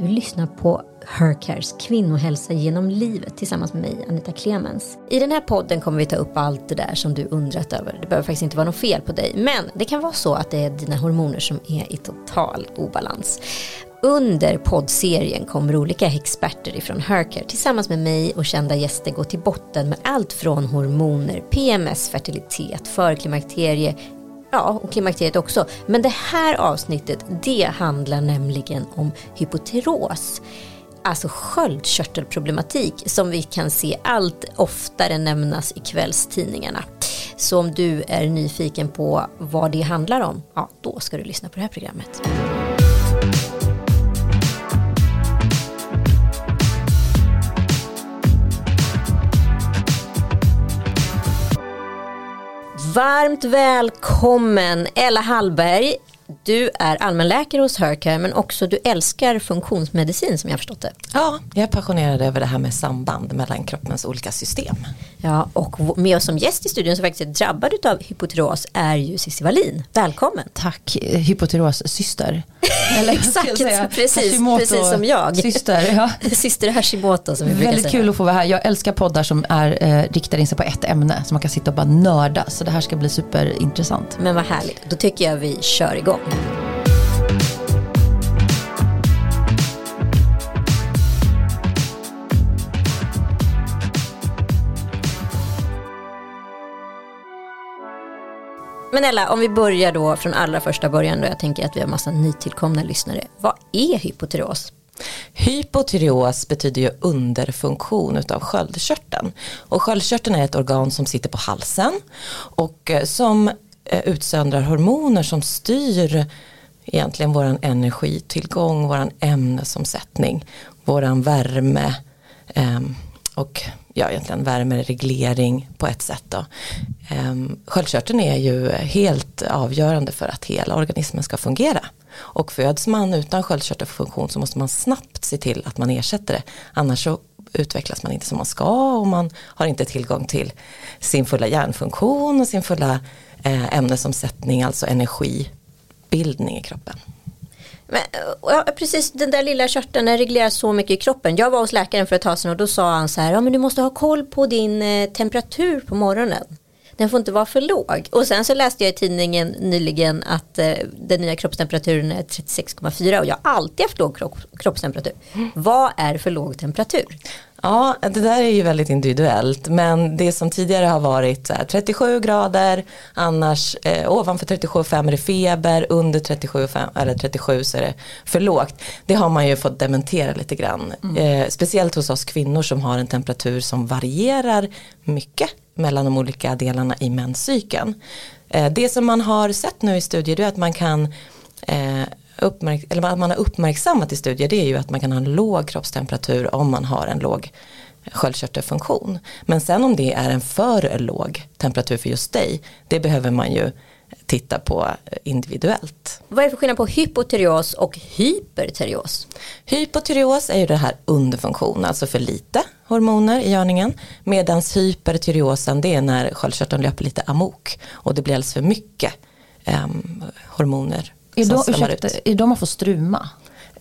du lyssnar på Hercares kvinnohälsa genom livet tillsammans med mig, Anita Clemens. I den här podden kommer vi ta upp allt det där som du undrat över. Det behöver faktiskt inte vara något fel på dig, men det kan vara så att det är dina hormoner som är i total obalans. Under poddserien kommer olika experter ifrån Hercare tillsammans med mig och kända gäster gå till botten med allt från hormoner, PMS, fertilitet, förklimakterie, Ja, och klimakteriet också. Men det här avsnittet, det handlar nämligen om hypoteros, Alltså sköldkörtelproblematik som vi kan se allt oftare nämnas i kvällstidningarna. Så om du är nyfiken på vad det handlar om, ja då ska du lyssna på det här programmet. Varmt välkommen Ella Hallberg. Du är allmänläkare hos Hercare men också du älskar funktionsmedicin som jag har förstått det. Ja, jag är passionerad över det här med samband mellan kroppens olika system. Ja, och med oss som gäst i studion som faktiskt är drabbad av hypotyros är ju Cissi Wallin. Välkommen! Tack, hypotyros syster. Eller Exakt, precis, precis som jag. Syster, ja. syster Hashimoto som vi brukar Väldigt säga. kul att få vara här. Jag älskar poddar som är eh, riktade in sig på ett ämne. Så man kan sitta och bara nörda. Så det här ska bli superintressant. Men vad härligt. Då tycker jag vi kör igång. Men Ella, om vi börjar då från allra första början då jag tänker att vi har massa nytillkomna lyssnare. Vad är hypotyreos? Hypotyreos betyder ju underfunktion utav sköldkörteln. Och sköldkörteln är ett organ som sitter på halsen och eh, som Eh, utsöndrar hormoner som styr egentligen våran energitillgång, våran ämnesomsättning, våran värme ehm, och ja, egentligen värmereglering på ett sätt. Då. Ehm, sköldkörteln är ju helt avgörande för att hela organismen ska fungera. Och föds man utan sköldkörtelfunktion så måste man snabbt se till att man ersätter det. Annars så utvecklas man inte som man ska och man har inte tillgång till sin fulla hjärnfunktion och sin fulla ämnesomsättning, alltså energibildning i kroppen. Men, ja, precis, den där lilla körteln den reglerar så mycket i kroppen. Jag var hos läkaren för ett tag sedan och då sa han så här, ja men du måste ha koll på din eh, temperatur på morgonen. Den får inte vara för låg. Och sen så läste jag i tidningen nyligen att eh, den nya kroppstemperaturen är 36,4 och jag har alltid haft låg kropp, kroppstemperatur. Mm. Vad är för låg temperatur? Ja, det där är ju väldigt individuellt men det som tidigare har varit här, 37 grader, annars eh, ovanför 37,5 är det feber, under 37,5 eller 37 så är det för lågt. Det har man ju fått dementera lite grann. Mm. Eh, speciellt hos oss kvinnor som har en temperatur som varierar mycket mellan de olika delarna i menscykeln. Eh, det som man har sett nu i studier är att man kan eh, uppmärk eller att man har uppmärksammat i studier det är ju att man kan ha en låg kroppstemperatur om man har en låg sköldkörtelfunktion. Men sen om det är en för låg temperatur för just dig, det behöver man ju titta på individuellt. Vad är det för skillnad på hypotyreos och hypertyreos? Hypotyreos är ju det här underfunktion, alltså för lite hormoner i görningen. Medan hypertyreosen det är när sköldkörteln löper lite amok och det blir alldeles för mycket um, hormoner är, då, ursäkta, är de man får struma?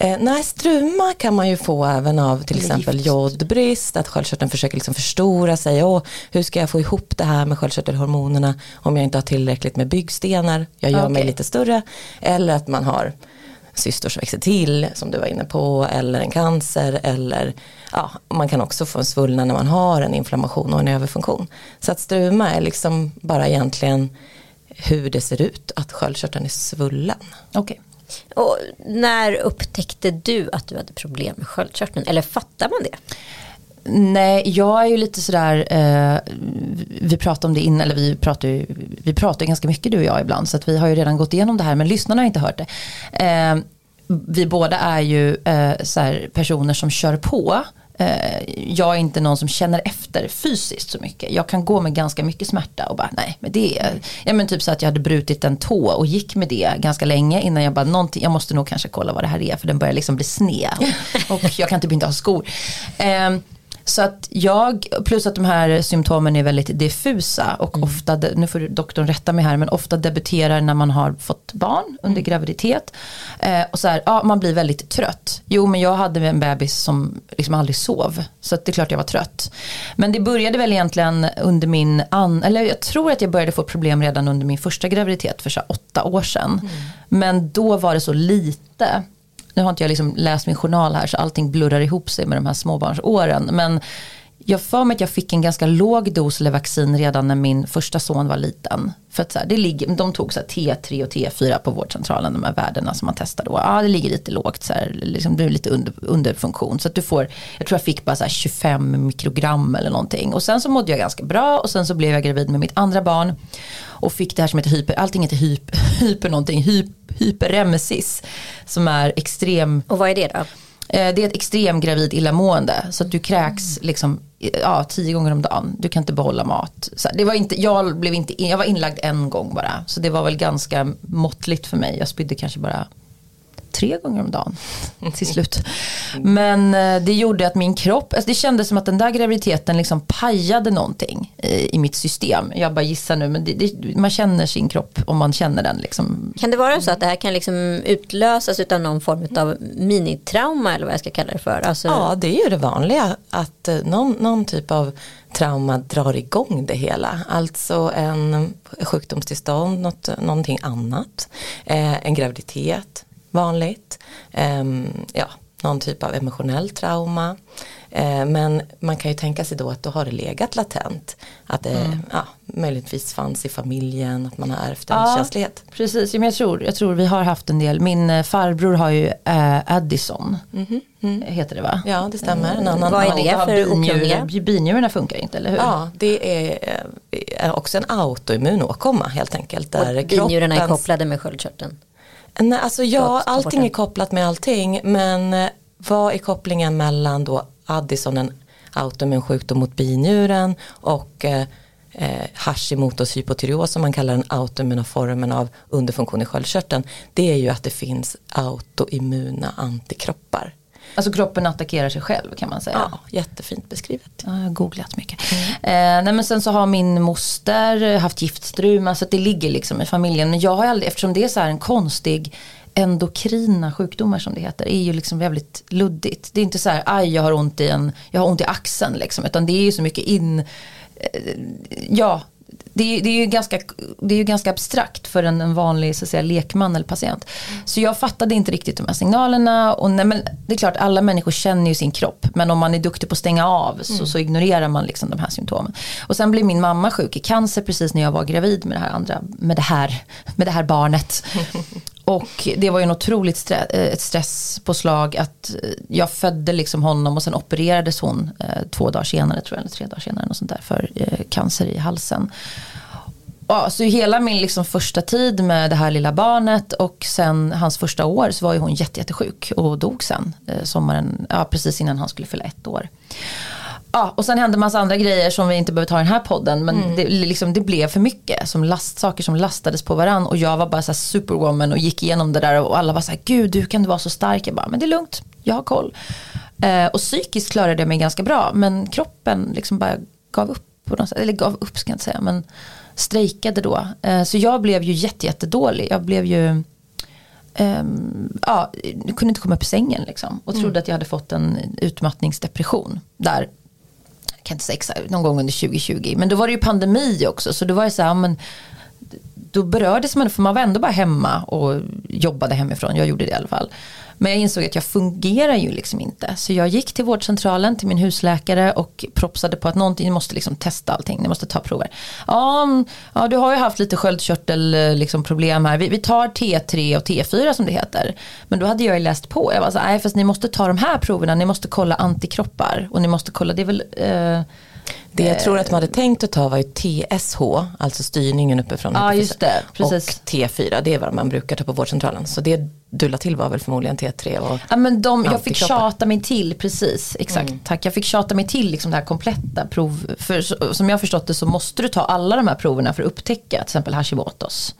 Eh, nej, struma kan man ju få även av till exempel jodbrist, att sköldkörteln försöker liksom förstora sig. Åh, hur ska jag få ihop det här med sköldkörtelhormonerna om jag inte har tillräckligt med byggstenar, jag gör okay. mig lite större. Eller att man har cystor som växer till, som du var inne på, eller en cancer, eller ja, man kan också få en svullnad när man har en inflammation och en överfunktion. Så att struma är liksom bara egentligen hur det ser ut att sköldkörteln är svullen. Okay. Och när upptäckte du att du hade problem med sköldkörteln? Eller fattar man det? Nej, jag är ju lite sådär, eh, vi pratade om det innan, eller vi pratar ju, vi pratar ganska mycket du och jag ibland, så att vi har ju redan gått igenom det här, men lyssnarna har inte hört det. Eh, vi båda är ju eh, personer som kör på jag är inte någon som känner efter fysiskt så mycket. Jag kan gå med ganska mycket smärta och bara nej, men det är, ja men typ så att jag hade brutit en tå och gick med det ganska länge innan jag bara någonting, jag måste nog kanske kolla vad det här är för den börjar liksom bli sned och, och jag kan typ inte ha skor. Eh, Så att jag, plus att de här symptomen är väldigt diffusa och mm. ofta, nu får doktorn rätta mig här, men ofta debuterar när man har fått barn under mm. graviditet. Eh, och så här, ja man blir väldigt trött. Jo men jag hade en bebis som liksom aldrig sov. Så det är klart jag var trött. Men det började väl egentligen under min, an, eller jag tror att jag började få problem redan under min första graviditet för så åtta år sedan. Mm. Men då var det så lite nu har inte jag liksom läst min journal här så allting blurrar ihop sig med de här småbarnsåren. Men jag för mig att jag fick en ganska låg dos Levaxin redan när min första son var liten. För att så här, det ligger, de tog så T3 och T4 på vårdcentralen, de här värdena som man testar då. Ja, det ligger lite lågt, så här, liksom, det är lite under, underfunktion. Så att du får, jag tror jag fick bara så 25 mikrogram eller någonting. Och sen så mådde jag ganska bra och sen så blev jag gravid med mitt andra barn. Och fick det här som heter hyper, allting heter hyper, hyper någonting, hyp, hyperemesis. Som är extrem. Och vad är det då? Eh, det är ett extrem gravid illamående. Så att du kräks liksom, ja, tio gånger om dagen. Du kan inte behålla mat. Så det var inte, jag, blev inte, jag var inlagd en gång bara. Så det var väl ganska måttligt för mig. Jag spydde kanske bara tre gånger om dagen till slut. Men eh, det gjorde att min kropp, alltså det kändes som att den där graviditeten liksom pajade någonting i, i mitt system. Jag bara gissar nu men det, det, man känner sin kropp om man känner den. Liksom. Kan det vara så att det här kan liksom utlösas av någon form av minitrauma eller vad jag ska kalla det för? Alltså... Ja det är ju det vanliga att eh, någon, någon typ av trauma drar igång det hela. Alltså en sjukdomstillstånd, något, någonting annat, eh, en graviditet, vanligt. Um, ja, någon typ av emotionell trauma. Uh, men man kan ju tänka sig då att då har det legat latent. Att det mm. ja, möjligtvis fanns i familjen, att man har ärvt en ja, känslighet. Precis, jag tror, jag tror vi har haft en del. Min eh, farbror har ju äh, Addison. Mm -hmm. mm. Heter det va? Ja det stämmer. En annan Vad är det för okunniga? Binjurarna funkar inte eller hur? Ja det är, är också en autoimmun åkomma helt enkelt. Där Och binjurarna är kopplade med sköldkörteln? Nej, alltså ja, allting är kopplat med allting men eh, vad är kopplingen mellan då Addison, en autoimmun sjukdom mot binjuren och eh, eh, Hashimotos hypotyreos som man kallar den autoimmuna formen av underfunktion i sköldkörteln. Det är ju att det finns autoimmuna antikroppar. Alltså kroppen attackerar sig själv kan man säga. Ja, jättefint beskrivet. Ja, jag har googlat mycket. Mm. Eh, nej men sen så har min moster haft giftstruma så att det ligger liksom i familjen. Men jag har aldrig, eftersom det är så här en konstig endokrina sjukdomar som det heter är ju liksom väldigt luddigt. Det är inte så här, aj jag har ont i en, jag har ont i axeln liksom, utan det är ju så mycket in, eh, ja det är, det är, ju, ganska, det är ju ganska abstrakt för en, en vanlig så att säga, lekman eller patient. Mm. Så jag fattade inte riktigt de här signalerna. Och nej, men det är klart, alla människor känner ju sin kropp. Men om man är duktig på att stänga av så, mm. så ignorerar man liksom de här symptomen. Och sen blev min mamma sjuk i cancer precis när jag var gravid med det här, andra, med det här, med det här barnet. Och det var ju en otroligt eh, stress, ett stresspåslag att eh, jag födde liksom honom och sen opererades hon eh, två dagar senare tror jag, eller tre dagar senare något sånt där, för eh, cancer i halsen. Ja, så hela min liksom första tid med det här lilla barnet och sen hans första år så var ju hon jättesjuk och dog sen eh, sommaren, ja, precis innan han skulle fylla ett år ja, och sen hände massa andra grejer som vi inte behöver ta i den här podden. Men mm. det, liksom, det blev för mycket. Som last, saker som lastades på varann. Och jag var bara så superwoman och gick igenom det där. Och alla var så här, gud hur kan du vara så stark? Jag bara, men det är lugnt, jag har koll. Eh, och psykiskt klarade jag mig ganska bra. Men kroppen liksom bara gav upp. På något sätt. Eller gav upp ska jag inte säga. Men strejkade då. Eh, så jag blev ju jättedålig. Jag blev ju Um, ja, jag kunde inte komma upp i sängen liksom. Och trodde mm. att jag hade fått en utmattningsdepression. Där kan inte säga exakt, någon gång under 2020. Men då var det ju pandemi också. Så då var det så här, men då berördes man, för man var ändå bara hemma och jobbade hemifrån. Jag gjorde det i alla fall. Men jag insåg att jag fungerar ju liksom inte. Så jag gick till vårdcentralen till min husläkare och propsade på att någonting, ni måste liksom testa allting, ni måste ta prover. Ja, mm, ja du har ju haft lite sköldkörtelproblem liksom, problem här. Vi, vi, tar T3 och T4 som det heter. Men då hade jag ju läst på. Jag var så nej fast ni måste ta de här proverna, ni måste kolla antikroppar. Och ni måste kolla, det är väl eh, det jag tror att de hade tänkt att ta var ju TSH, alltså styrningen uppifrån. Ja, just det. Precis. Och T4, det är vad man brukar ta på vårdcentralen. Så det du la till var väl förmodligen T3 och Ja men de, jag fick tjata mig till, precis, exakt, mm. tack. Jag fick tjata mig till liksom det här kompletta prov. För som jag har förstått det så måste du ta alla de här proverna för att upptäcka till exempel Hashimoto's.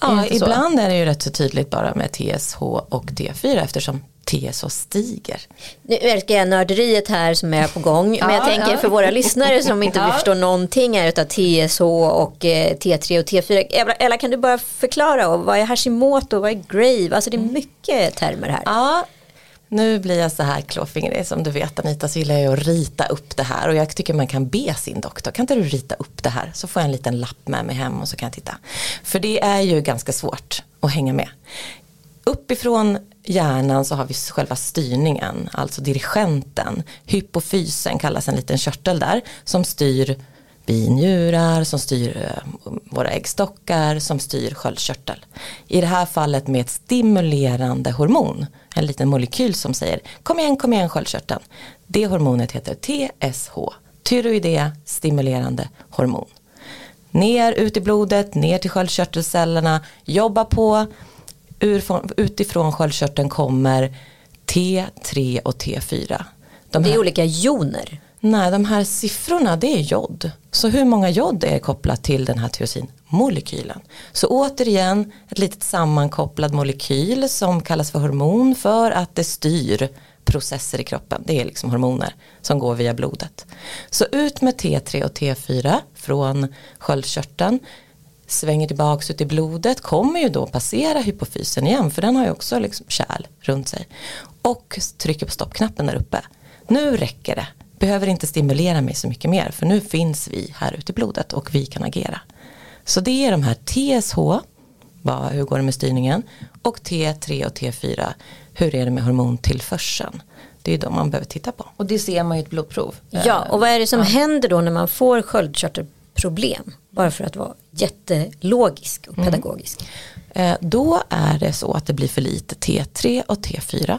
Ja, ibland är det ju rätt så tydligt bara med TSH och T4 eftersom TSH stiger. Nu älskar jag nörderiet här som är på gång. Men jag Ja, tänker ja. för våra lyssnare som inte Ja. förstår någonting här utav TSH och eh, T3 och T4. Ella, kan du bara förklara och vad är Hashimoto, vad är Grave? Alltså det är mycket termer här. Ja, nu blir jag så här klåfingrig som du vet Anita så gillar jag att rita upp det här och jag tycker man kan be sin doktor, kan inte du rita upp det här så får jag en liten lapp med mig hem och så kan jag titta. För det är ju ganska svårt att hänga med. Uppifrån hjärnan så har vi själva styrningen, alltså dirigenten. Hypofysen kallas en liten körtel där som styr binjurar, som styr eh, våra äggstockar, som styr sköldkörtel. I det här fallet med ett stimulerande hormon, en liten molekyl som säger kom igen, kom igen sköldkörteln. Det hormonet heter TSH, tyroidea stimulerande hormon. Ner ut i blodet, ner till sköldkörtelcellerna, jobba på. Ur, utifrån sköldkörteln kommer T3 och T4. De Det här- är olika joner. Nej, de här siffrorna det är jod. Så hur många jod är kopplat till den här tyrosinmolekylen? Så återigen ett litet sammankopplad molekyl som kallas för hormon för att det styr processer i kroppen. Det är liksom hormoner som går via blodet. Så ut med T3 och T4 från sköldkörteln svänger tillbaks ut i blodet kommer ju då passera hypofysen igen för den har ju också liksom kärl runt sig och trycker på stoppknappen där uppe. Nu räcker det, behöver inte stimulera mig så mycket mer för nu finns vi här ute i blodet och vi kan agera. Så det är de här TSH, vad, hur går det med styrningen och T3 och T4, hur är det med hormontillförseln? Det är de man behöver titta på. Och det ser man ju i ett blodprov. Ja, och vad är det som händer då när man får sköldkörtelproblem? Bara för att vara jättelogisk och pedagogisk. Eh, Då är det så att det blir för lite T3 och T4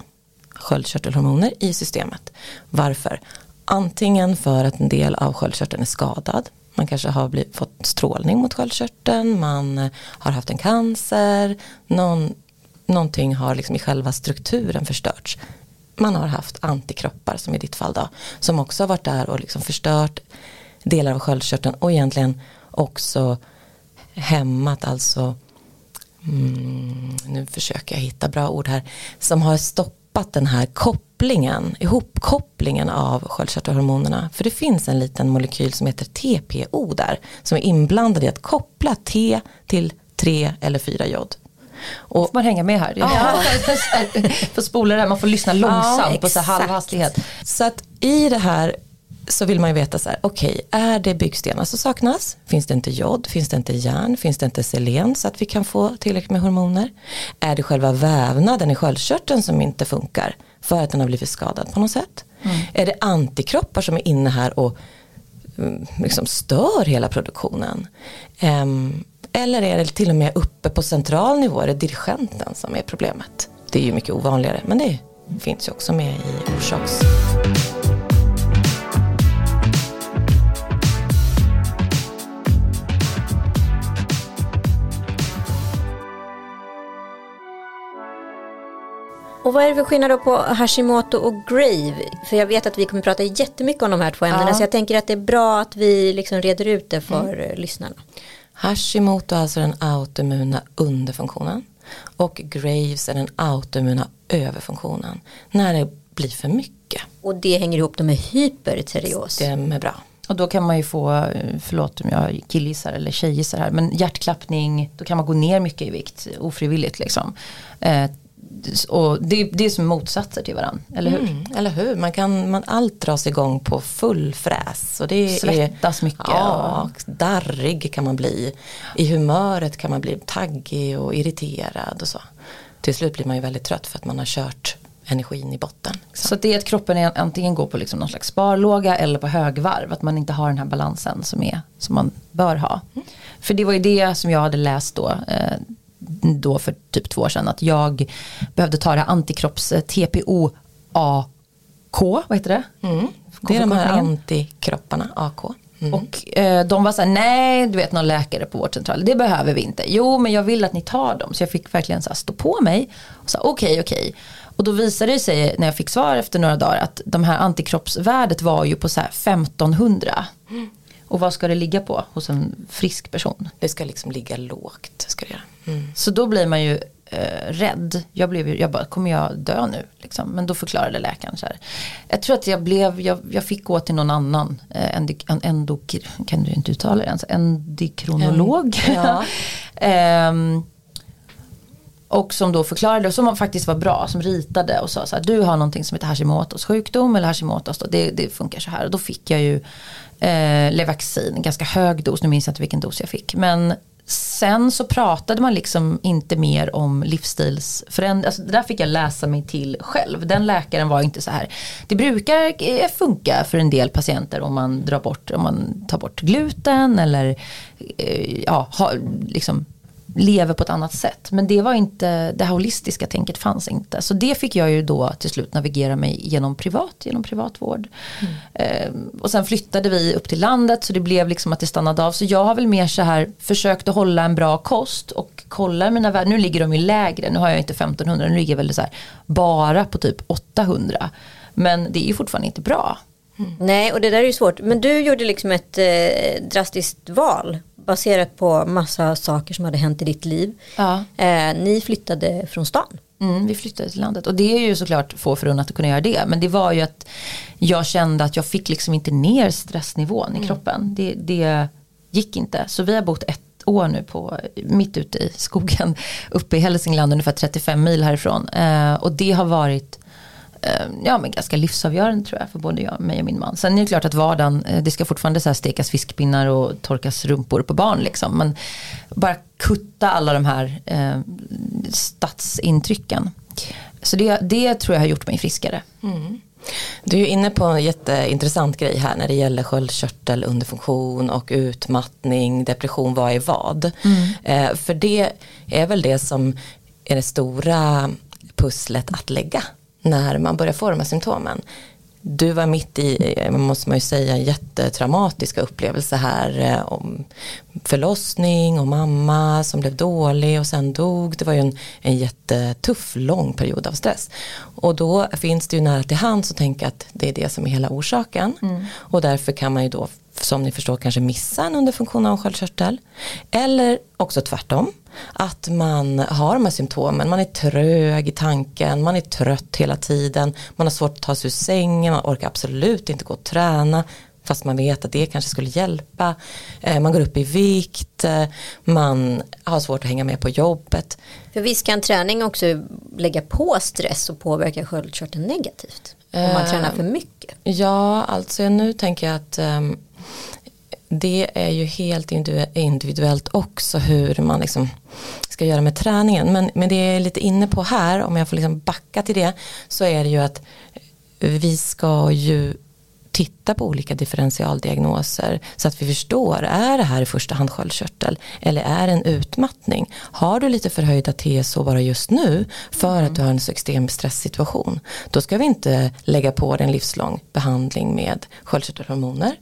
sköldkörtelhormoner i systemet. Varför? Antingen för att en del av sköldkörteln är skadad. Man kanske har blivit, fått strålning mot sköldkörteln, man eh, har haft en cancer, någon, någonting har liksom i själva strukturen förstörts. Man har haft antikroppar som i ditt fall då, som också har varit där och liksom förstört delar av sköldkörteln och egentligen också hämmat alltså mm, nu försöker jag hitta bra ord här, som har stoppat den här kopplingen, ihopkopplingen av sköldkörtelhormonerna. För det finns en liten molekyl som heter TPO där, som är inblandad i att koppla T till 3 eller 4 jod. Och Får man hänga med här? Ja. får spola det här, man får lyssna långsamt Ja, på så halv hastighet. Så att i det här så vill man ju veta så här, okej, är det byggstenar som saknas? Finns det inte jod? Finns det inte järn? Finns det inte selen så att vi kan få tillräckligt med hormoner? Är det själva vävnaden i sköldkörteln som inte funkar för att den har blivit skadad på något sätt? Är det antikroppar som är inne här och mm, liksom stör hela produktionen? Ehm, eller är det till och med uppe på central nivå, är det dirigenten som är problemet? Det är ju mycket ovanligare, men det finns ju också med i orsaks... Och vad är det för skillnad då på Hashimoto och Grave? För jag vet att vi kommer prata jättemycket om de här två ämnena Ja. så jag tänker att det är bra att vi liksom reder ut det för eh, lyssnarna. Hashimoto är alltså den autoimmuna underfunktionen och Graves är den autoimmuna överfunktionen. När det blir för mycket. Och det hänger ihop med hypertireos. Det är bra. Och då kan man ju få, eh, förlåt om jag killgissar eller tjejgissar här, men hjärtklappning, då kan man gå ner mycket i vikt ofrivilligt liksom. Eh, och det, det är som motsatser till varandra, eller hur? Mm, eller hur, man kan, man, allt dras igång på full fräs. Och det är, Svettas mycket. Ja, darrig kan man bli. I humöret kan man bli taggig och irriterad och så. Till slut blir man ju väldigt trött för att man har kört energin i botten. liksom. Så det är att kroppen är, antingen går på liksom någon slags sparlåga eller på högvarv. Att man inte har den här balansen som, är, som man bör ha. För det var ju det som jag hade läst då. Eh, då för typ två år sedan. Att jag behövde ta det här antikropps eh, TPO AK. Vad heter det? Mm. Det är de här antikropparna, AK. Mm. Och eh, de var så här, nej du vet någon läkare på vårdcentralen, det behöver vi inte. Jo men jag vill att ni tar dem. Så jag fick verkligen så här, stå på mig. Och sa okej okej. Och då visade det sig när jag fick svar efter några dagar att de här antikroppsvärdet var ju på så här 1500. Och vad ska det ligga på hos en frisk person? Det ska liksom ligga lågt. Ska det. Mm. Så då blir man ju eh, rädd. Jag blev ju, jag bara, kommer jag dö nu? Liksom. Men då förklarade läkaren så här. Jag tror att jag blev, jag, jag fick gå till någon annan, eh, endik, en endok, kan du inte uttala det ens, endikronolog. En, ja. Ehm, och som då förklarade, som faktiskt var bra, som ritade och sa så här, du har någonting som heter Hashimotos sjukdom eller Hashimotos, då, det, det funkar så här. Och då fick jag ju eh, Levaxin, ganska hög dos, nu minns jag inte vilken dos jag fick. Men sen så pratade man liksom inte mer om livsstilsförändring. Alltså det där fick jag läsa mig till själv. Den läkaren var inte så här. Det brukar eh, funka för en del patienter om man drar bort, om man tar bort gluten eller eh, ja, ha, liksom lever på ett annat sätt. Men det var inte, det här holistiska tänket fanns inte. Så det fick jag ju då till slut navigera mig genom privat, genom privatvård. Mm. Eh, och sen flyttade vi upp till landet så det blev liksom att det stannade av. Så jag har väl mer så här försökt att hålla en bra kost och kolla mina värden. Nu ligger de ju lägre, nu har jag inte 1500, nu ligger jag väl så här bara på typ 800. Men det är ju fortfarande inte bra. Mm. Nej, och det där är ju svårt. Men du gjorde liksom ett eh, drastiskt val baserat på massa saker som hade hänt i ditt liv. Ja. Eh, ni flyttade från stan. Mm, vi flyttade till landet och det är ju såklart få förunnat att kunna göra det. Men det var ju att jag kände att jag fick liksom inte ner stressnivån i mm. kroppen. Det, det gick inte. Så vi har bott ett år nu på, mitt ute i skogen uppe i Hälsingland ungefär 35 mil härifrån. Eh, och det har varit ja, men ganska livsavgörande tror jag för både jag, mig och min man. Sen är det klart att vardagen, eh, det ska fortfarande så stekas fiskpinnar och torkas rumpor på barn liksom. Men bara kutta alla de här eh, stadsintrycken. Så det, det tror jag har gjort mig friskare. Mm. Du är inne på en jätteintressant grej här när det gäller sköldkörtel, underfunktion och utmattning, depression, vad är vad? Mm. Eh, för det är väl det som är det stora pusslet att lägga när man börjar få de här symptomen. Du var mitt i, eh, måste man ju säga, en jättetraumatisk upplevelse här eh, om förlossning och mamma som blev dålig och sen dog. Det var ju en, en jättetuff, lång period av stress. Och då finns det ju nära till hands att tänka att det är det som är hela orsaken. Mm. Och därför kan man ju då som ni förstår kanske missa en underfunktion av sköldkörtel. Eller också tvärtom, att man har de här symptomen, man är trög i tanken, man är trött hela tiden, man har svårt att ta sig ur sängen, man orkar absolut inte gå och träna, fast man vet att det kanske skulle hjälpa. Eh, man går upp i vikt, eh, man har svårt att hänga med på jobbet. För visst kan träning också lägga på stress och påverka sköldkörteln negativt? Om man tränar för mycket? Ja, alltså nu tänker jag att um, det är ju helt individuellt också hur man liksom ska göra med träningen. Men, men det jag är lite inne på här, om jag får liksom backa till det, så är det ju att vi ska ju titta på olika differentialdiagnoser så att vi förstår, är det här i första hand sköldkörtel eller är det en utmattning? Har du lite förhöjda TSH bara just nu för att du har en så extrem stresssituation, då ska vi inte lägga på dig en livslång behandling med sköldkörtelhormoner.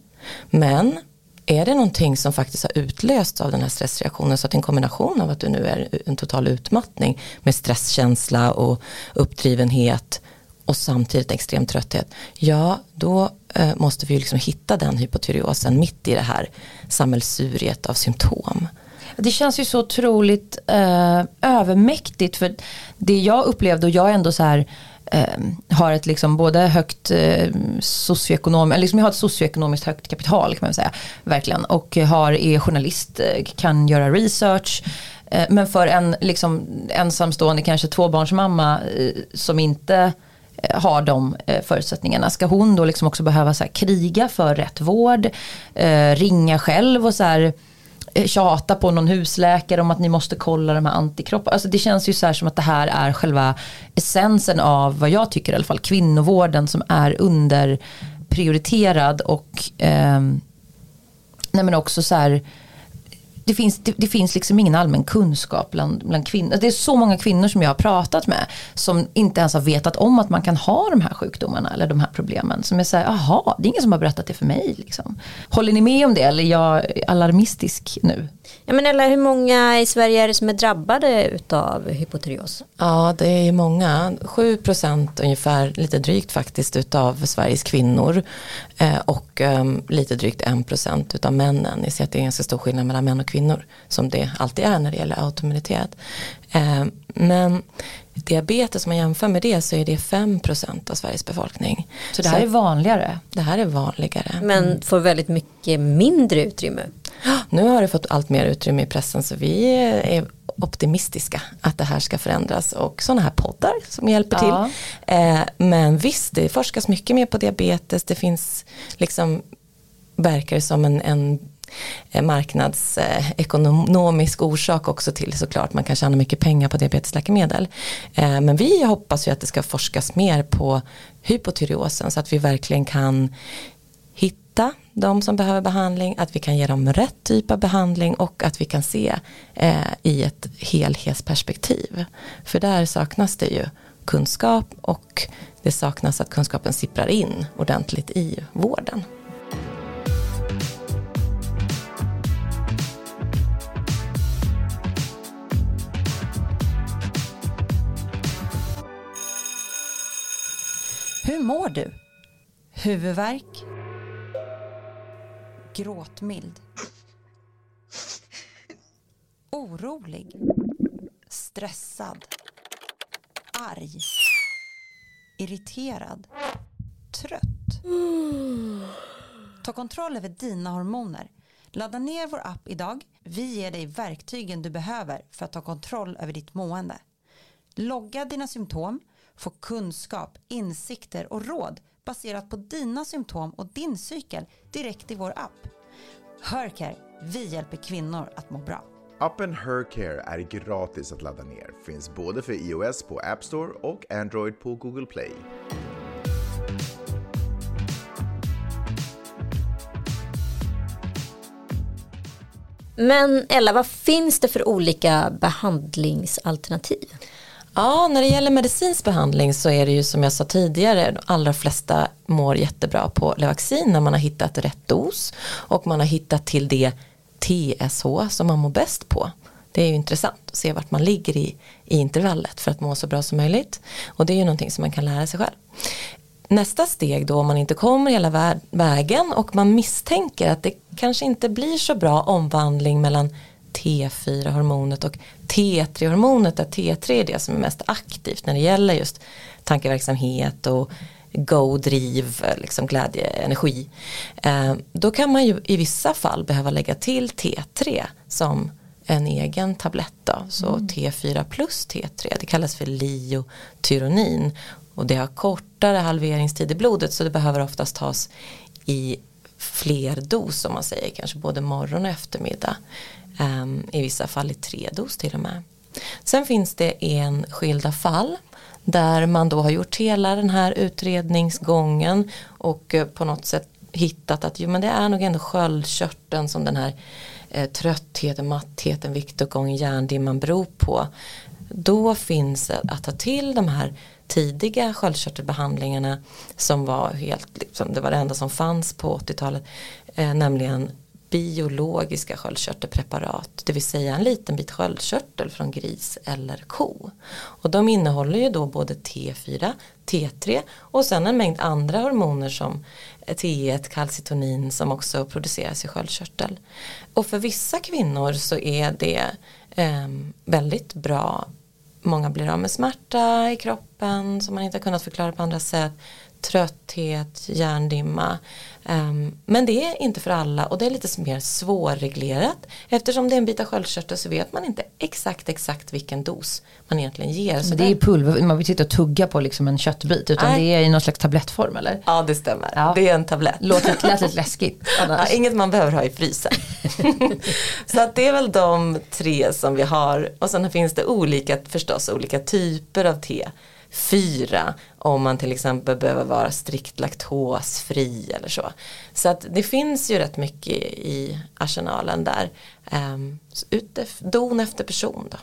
Men är det någonting som faktiskt har utlösts av den här stressreaktionen så att en kombination av att du nu är en total utmattning med stresskänsla och uppdrivenhet och samtidigt extrem trötthet, ja då eh, måste vi ju liksom hitta den hypotyreosen mitt i det här sammelsuriet av symptom. Det känns ju så otroligt eh, övermäktigt för det jag upplevde och jag är ändå så här eh, har ett liksom både högt eh, socioekonom, eller liksom jag har ett socioekonomiskt högt kapital kan man säga. Verkligen. Och har, är journalist, eh, kan göra research. Eh, men för en liksom, ensamstående, kanske tvåbarnsmamma eh, som inte eh, har de eh, förutsättningarna. Ska hon då liksom också behöva så här, kriga för rätt vård, ringa själv och så här Eh, tjata på någon husläkare om att ni måste kolla de här antikropparna. Alltså det känns ju så här som att det här är själva essensen av vad jag tycker i alla fall kvinnovården som är underprioriterad och eh, nej men också så här det finns, det, det, finns liksom ingen allmän kunskap bland, bland kvinnor. Det är så många kvinnor som jag har pratat med som inte ens har vetat om att man kan ha de här sjukdomarna eller de här problemen. Som är så här, jaha, det är ingen som har berättat det för mig. Liksom. Håller ni med om det eller är jag alarmistisk nu? Ja, men eller hur många i Sverige är det som är drabbade av hypotyreos? Ja, det är många. 7 procent ungefär, lite drygt faktiskt, utav Sveriges kvinnor eh, och um, lite drygt 1 procent utav männen. Ni ser att det är en ganska stor skillnad mellan män och kvinnor kvinnor som det alltid är när det gäller autoimmunitet. Eh, men diabetes, om man jämför med det så är det 5% av Sveriges befolkning. Så det här så är vanligare? Det här är vanligare. Men får väldigt mycket mindre utrymme? Nu har det fått allt mer utrymme i pressen så vi är optimistiska att det här ska förändras och sådana här poddar som hjälper ja. till. Eh, men visst, det forskas mycket mer på diabetes. Det finns liksom, verkar som en, en Eh, marknadsekonomisk orsak också till såklart. Man kan tjäna mycket pengar på diabetesläkemedel. Eh, men vi hoppas ju att det ska forskas mer på hypotyreosen så att vi verkligen kan hitta de som behöver behandling, att vi kan ge dem rätt typ av behandling och att vi kan se eh, i ett helhetsperspektiv. För där saknas det ju kunskap och det saknas att kunskapen sipprar in ordentligt i vården. Hur mår du? Huvudvärk? Gråtmild? Orolig? Stressad? Arg? Irriterad? Trött? Ta kontroll över dina hormoner. Ladda ner vår app idag. Vi ger dig verktygen du behöver för att ta kontroll över ditt mående. Logga dina symptom få kunskap, insikter och råd baserat på dina symptom och din cykel direkt i vår app. Hercare, vi hjälper kvinnor att må bra. Appen Hercare är gratis att ladda ner. Finns både för iOS på App Store och Android på Google Play. Men Ella, vad finns det för olika behandlingsalternativ? Ja, när det gäller medicinsk behandling så är det ju som jag sa tidigare, de allra flesta mår jättebra på Levaxin när man har hittat rätt dos och man har hittat till det TSH som man mår bäst på. Det är ju intressant att se vart man ligger i, i intervallet för att må så bra som möjligt. Och det är ju någonting som man kan lära sig själv. Nästa steg då om man inte kommer hela vägen och man misstänker att det kanske inte blir så bra omvandling mellan T4-hormonet och T3-hormonet där T3 är det som är mest aktivt när det gäller just tankeverksamhet och go-driv, liksom glädje, energi. Eh, då kan man ju i vissa fall behöva lägga till T3 som en egen tablett då. Så mm. T4 plus T3, det kallas för liotyronin och det har kortare halveringstid i blodet så det behöver oftast tas i fler dos om man säger, kanske både morgon och eftermiddag. Um, I vissa fall i tre dos till och med. Sen finns det enskilda fall där man då har gjort hela den här utredningsgången och eh, på något sätt hittat att jo, men det är nog ändå sköldkörteln som den här eh, tröttheten, mattheten, viktuppgången, hjärndimman beror på. Då finns det att ta till de här tidiga sköldkörtelbehandlingarna som var helt, liksom, det var det enda som fanns på 80-talet, eh, nämligen biologiska sköldkörtelpreparat, det vill säga en liten bit sköldkörtel från gris eller ko. Och de innehåller ju då både T4, T3 och sen en mängd andra hormoner som T1, kalcitonin som också produceras i sköldkörtel. Och för vissa kvinnor så är det eh, väldigt bra. Många blir av med smärta i kroppen som man inte har kunnat förklara på andra sätt trötthet, hjärndimma. Um, men det är inte för alla och det är lite mer svårreglerat. Eftersom det är en bit av sköldkörtel så vet man inte exakt exakt vilken dos man egentligen ger. Så det är pulver, man vill och tugga på liksom en köttbit utan Nej. det är i någon slags tablettform eller? Ja det stämmer, ja. det är en tablett. Låter lät lite läskigt. Ja, inget man behöver ha i frysen. så att det är väl de tre som vi har och sen finns det olika förstås olika typer av te fyra om man till exempel behöver vara strikt laktosfri eller så. Så att det finns ju rätt mycket i arsenalen där. Um, don efter person då.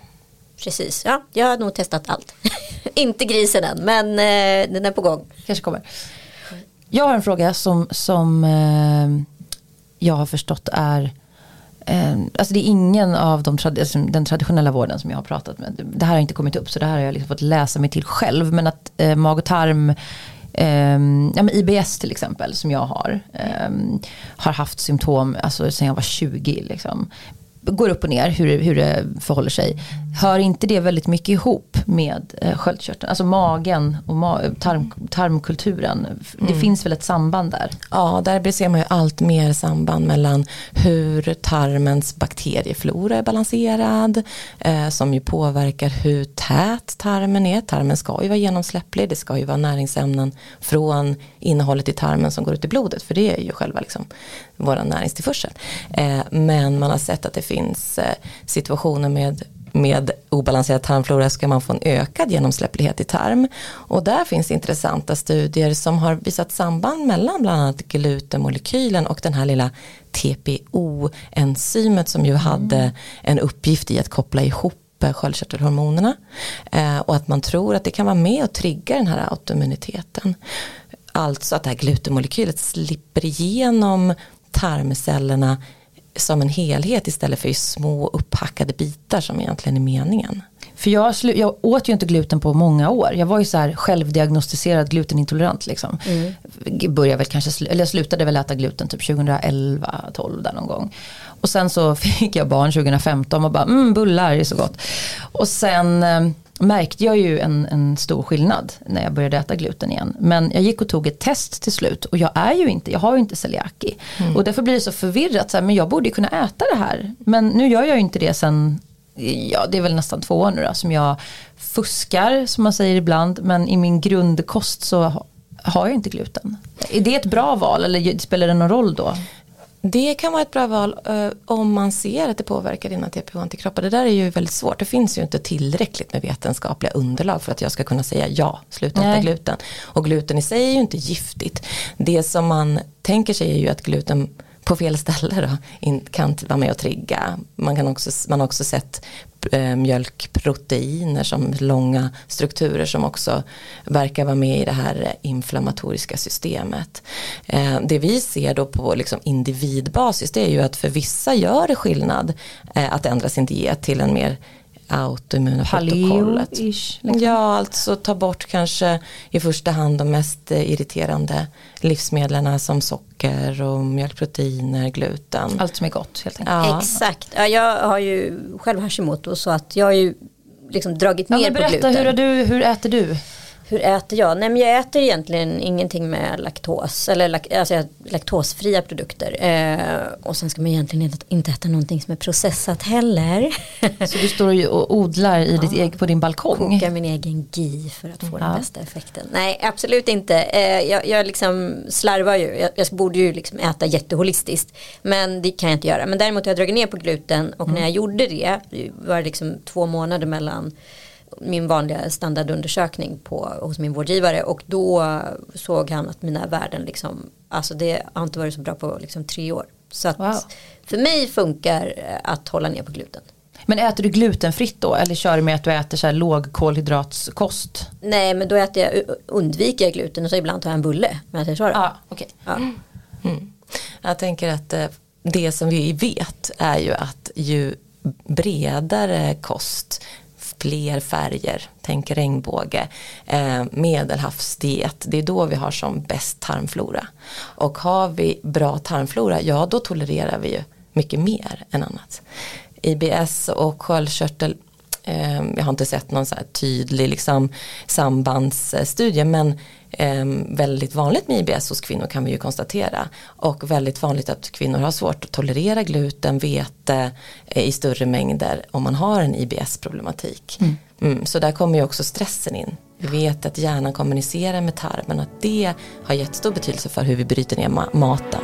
Precis, ja jag har nog testat allt. Inte grisen än men eh, den är på gång. Kanske kommer. Jag har en fråga som, som eh, jag har förstått är Eh, Ehm, alltså det är ingen av de, alltså den traditionella vården som jag har pratat med. Det här har inte kommit upp så det här har jag liksom fått läsa mig till själv. Men att eh, mag och tarm, eh, ja, men IBS till exempel som jag har. Eh, har haft symptom alltså, sen jag var 20. Liksom går upp och ner hur, hur det förhåller sig. Hör inte det väldigt mycket ihop med eh, sköldkörteln? Alltså magen och ma tarm, tarmkulturen. Det mm. finns väl ett samband där? Ja, där ser man ju allt mer samband mellan hur tarmens bakterieflora är balanserad. Eh, som ju påverkar hur tät tarmen är. Tarmen ska ju vara genomsläpplig. Det ska ju vara näringsämnen från innehållet i tarmen som går ut i blodet. För det är ju själva liksom vår näringstillförsel. Eh, men man har sett att det finns eh, situationer med med obalanserad tarmflora ska man få en ökad genomsläpplighet i tarm. Och där finns intressanta studier som har visat samband mellan bland annat glutenmolekylen och den här lilla TPO-enzymet som ju mm. hade en uppgift i att koppla ihop sköldkörtelhormonerna. Eh, och att man tror att det kan vara med och trigga den här autoimmuniteten. Alltså att det här glutenmolekylet slipper igenom tarmcellerna som en helhet istället för i små upphackade bitar som egentligen är meningen. För jag, jag åt ju inte gluten på många år. Jag var ju så här självdiagnostiserad glutenintolerant. Liksom. Mm. Började väl kanske, eller jag slutade väl äta gluten typ 2011, 12 där någon gång. Och sen så fick jag barn 2015 och bara mm, bullar är så gott. Och sen eh, märkte jag ju en, en, stor skillnad när jag började äta gluten igen. Men jag gick och tog ett test till slut och jag är ju inte, jag har ju inte celiaki. Mm. Och därför blir det så förvirrat, så här, men jag borde ju kunna äta det här. Men nu gör jag ju inte det sen, ja det är väl nästan två år nu då, som jag fuskar som man säger ibland. Men i min grundkost så har jag inte gluten. Är det ett bra val eller spelar det någon roll då? Det kan vara ett bra val uh, om man ser att det påverkar dina TPH-antikroppar. Det där är ju väldigt svårt. Det finns ju inte tillräckligt med vetenskapliga underlag för att jag ska kunna säga ja, sluta äta gluten. Och gluten i sig är ju inte giftigt. Det som man tänker sig är ju att gluten på fel ställe då, kan vara med och trigga. Man, kan också, man har också sett eh, mjölkproteiner som långa strukturer som också verkar vara med i det här inflammatoriska systemet. Eh, det vi ser då på liksom individbasis det är ju att för vissa gör det skillnad eh, att ändra sin diet till en mer autoimmuna protokollet. Liksom. Ja, alltså ta bort kanske i första hand de mest irriterande livsmedlen som socker och mjölkproteiner, gluten. Allt som är gott helt enkelt. Ja. Exakt, ja, jag har ju själv Hashimoto så att jag har ju liksom dragit ner ja, på gluten. Hur, du, hur äter du? Hur äter jag? Nej men jag äter egentligen ingenting med laktos eller alltså, laktosfria produkter. Eh, och sen ska man egentligen inte, äta någonting som är processat heller. Så du står och odlar i ditt ja. på din balkong? Kokar min egen GI för att få ja. den bästa effekten. Nej absolut inte. Eh, jag, jag liksom slarvar ju. Jag, jag, borde ju liksom äta jätteholistiskt. Men det kan jag inte göra. Men däremot har jag dragit ner på gluten och mm. när jag gjorde det var det liksom två månader mellan min vanliga standardundersökning på, hos min vårdgivare och då såg han att mina värden liksom, alltså det har inte varit så bra på liksom tre år. Så att wow. för mig funkar att hålla ner på gluten. Men äter du glutenfritt då eller kör du med att du äter så här lågkolhydratskost? Nej men då äter jag, undviker jag gluten och så ibland tar jag en bulle. Men jag så ah, okay. ja. Mm. Jag tänker att eh, det som vi vet är ju att ju bredare kost fler färger, tänk regnbåge, eh, medelhavsdiet, det är då vi har som bäst tarmflora. Och har vi bra tarmflora, ja då tolererar vi ju mycket mer än annat. IBS och sköldkörtel jag har inte sett någon så tydlig liksom, sambandsstudie men eh, väldigt vanligt med IBS hos kvinnor kan vi ju konstatera. Och väldigt vanligt att kvinnor har svårt att tolerera gluten, vete eh, i större mängder om man har en IBS-problematik. Mm. Mm, så där kommer ju också stressen in. Vi vet att hjärnan kommunicerar med tarmen att det har jättestor betydelse för hur vi bryter ner ma maten.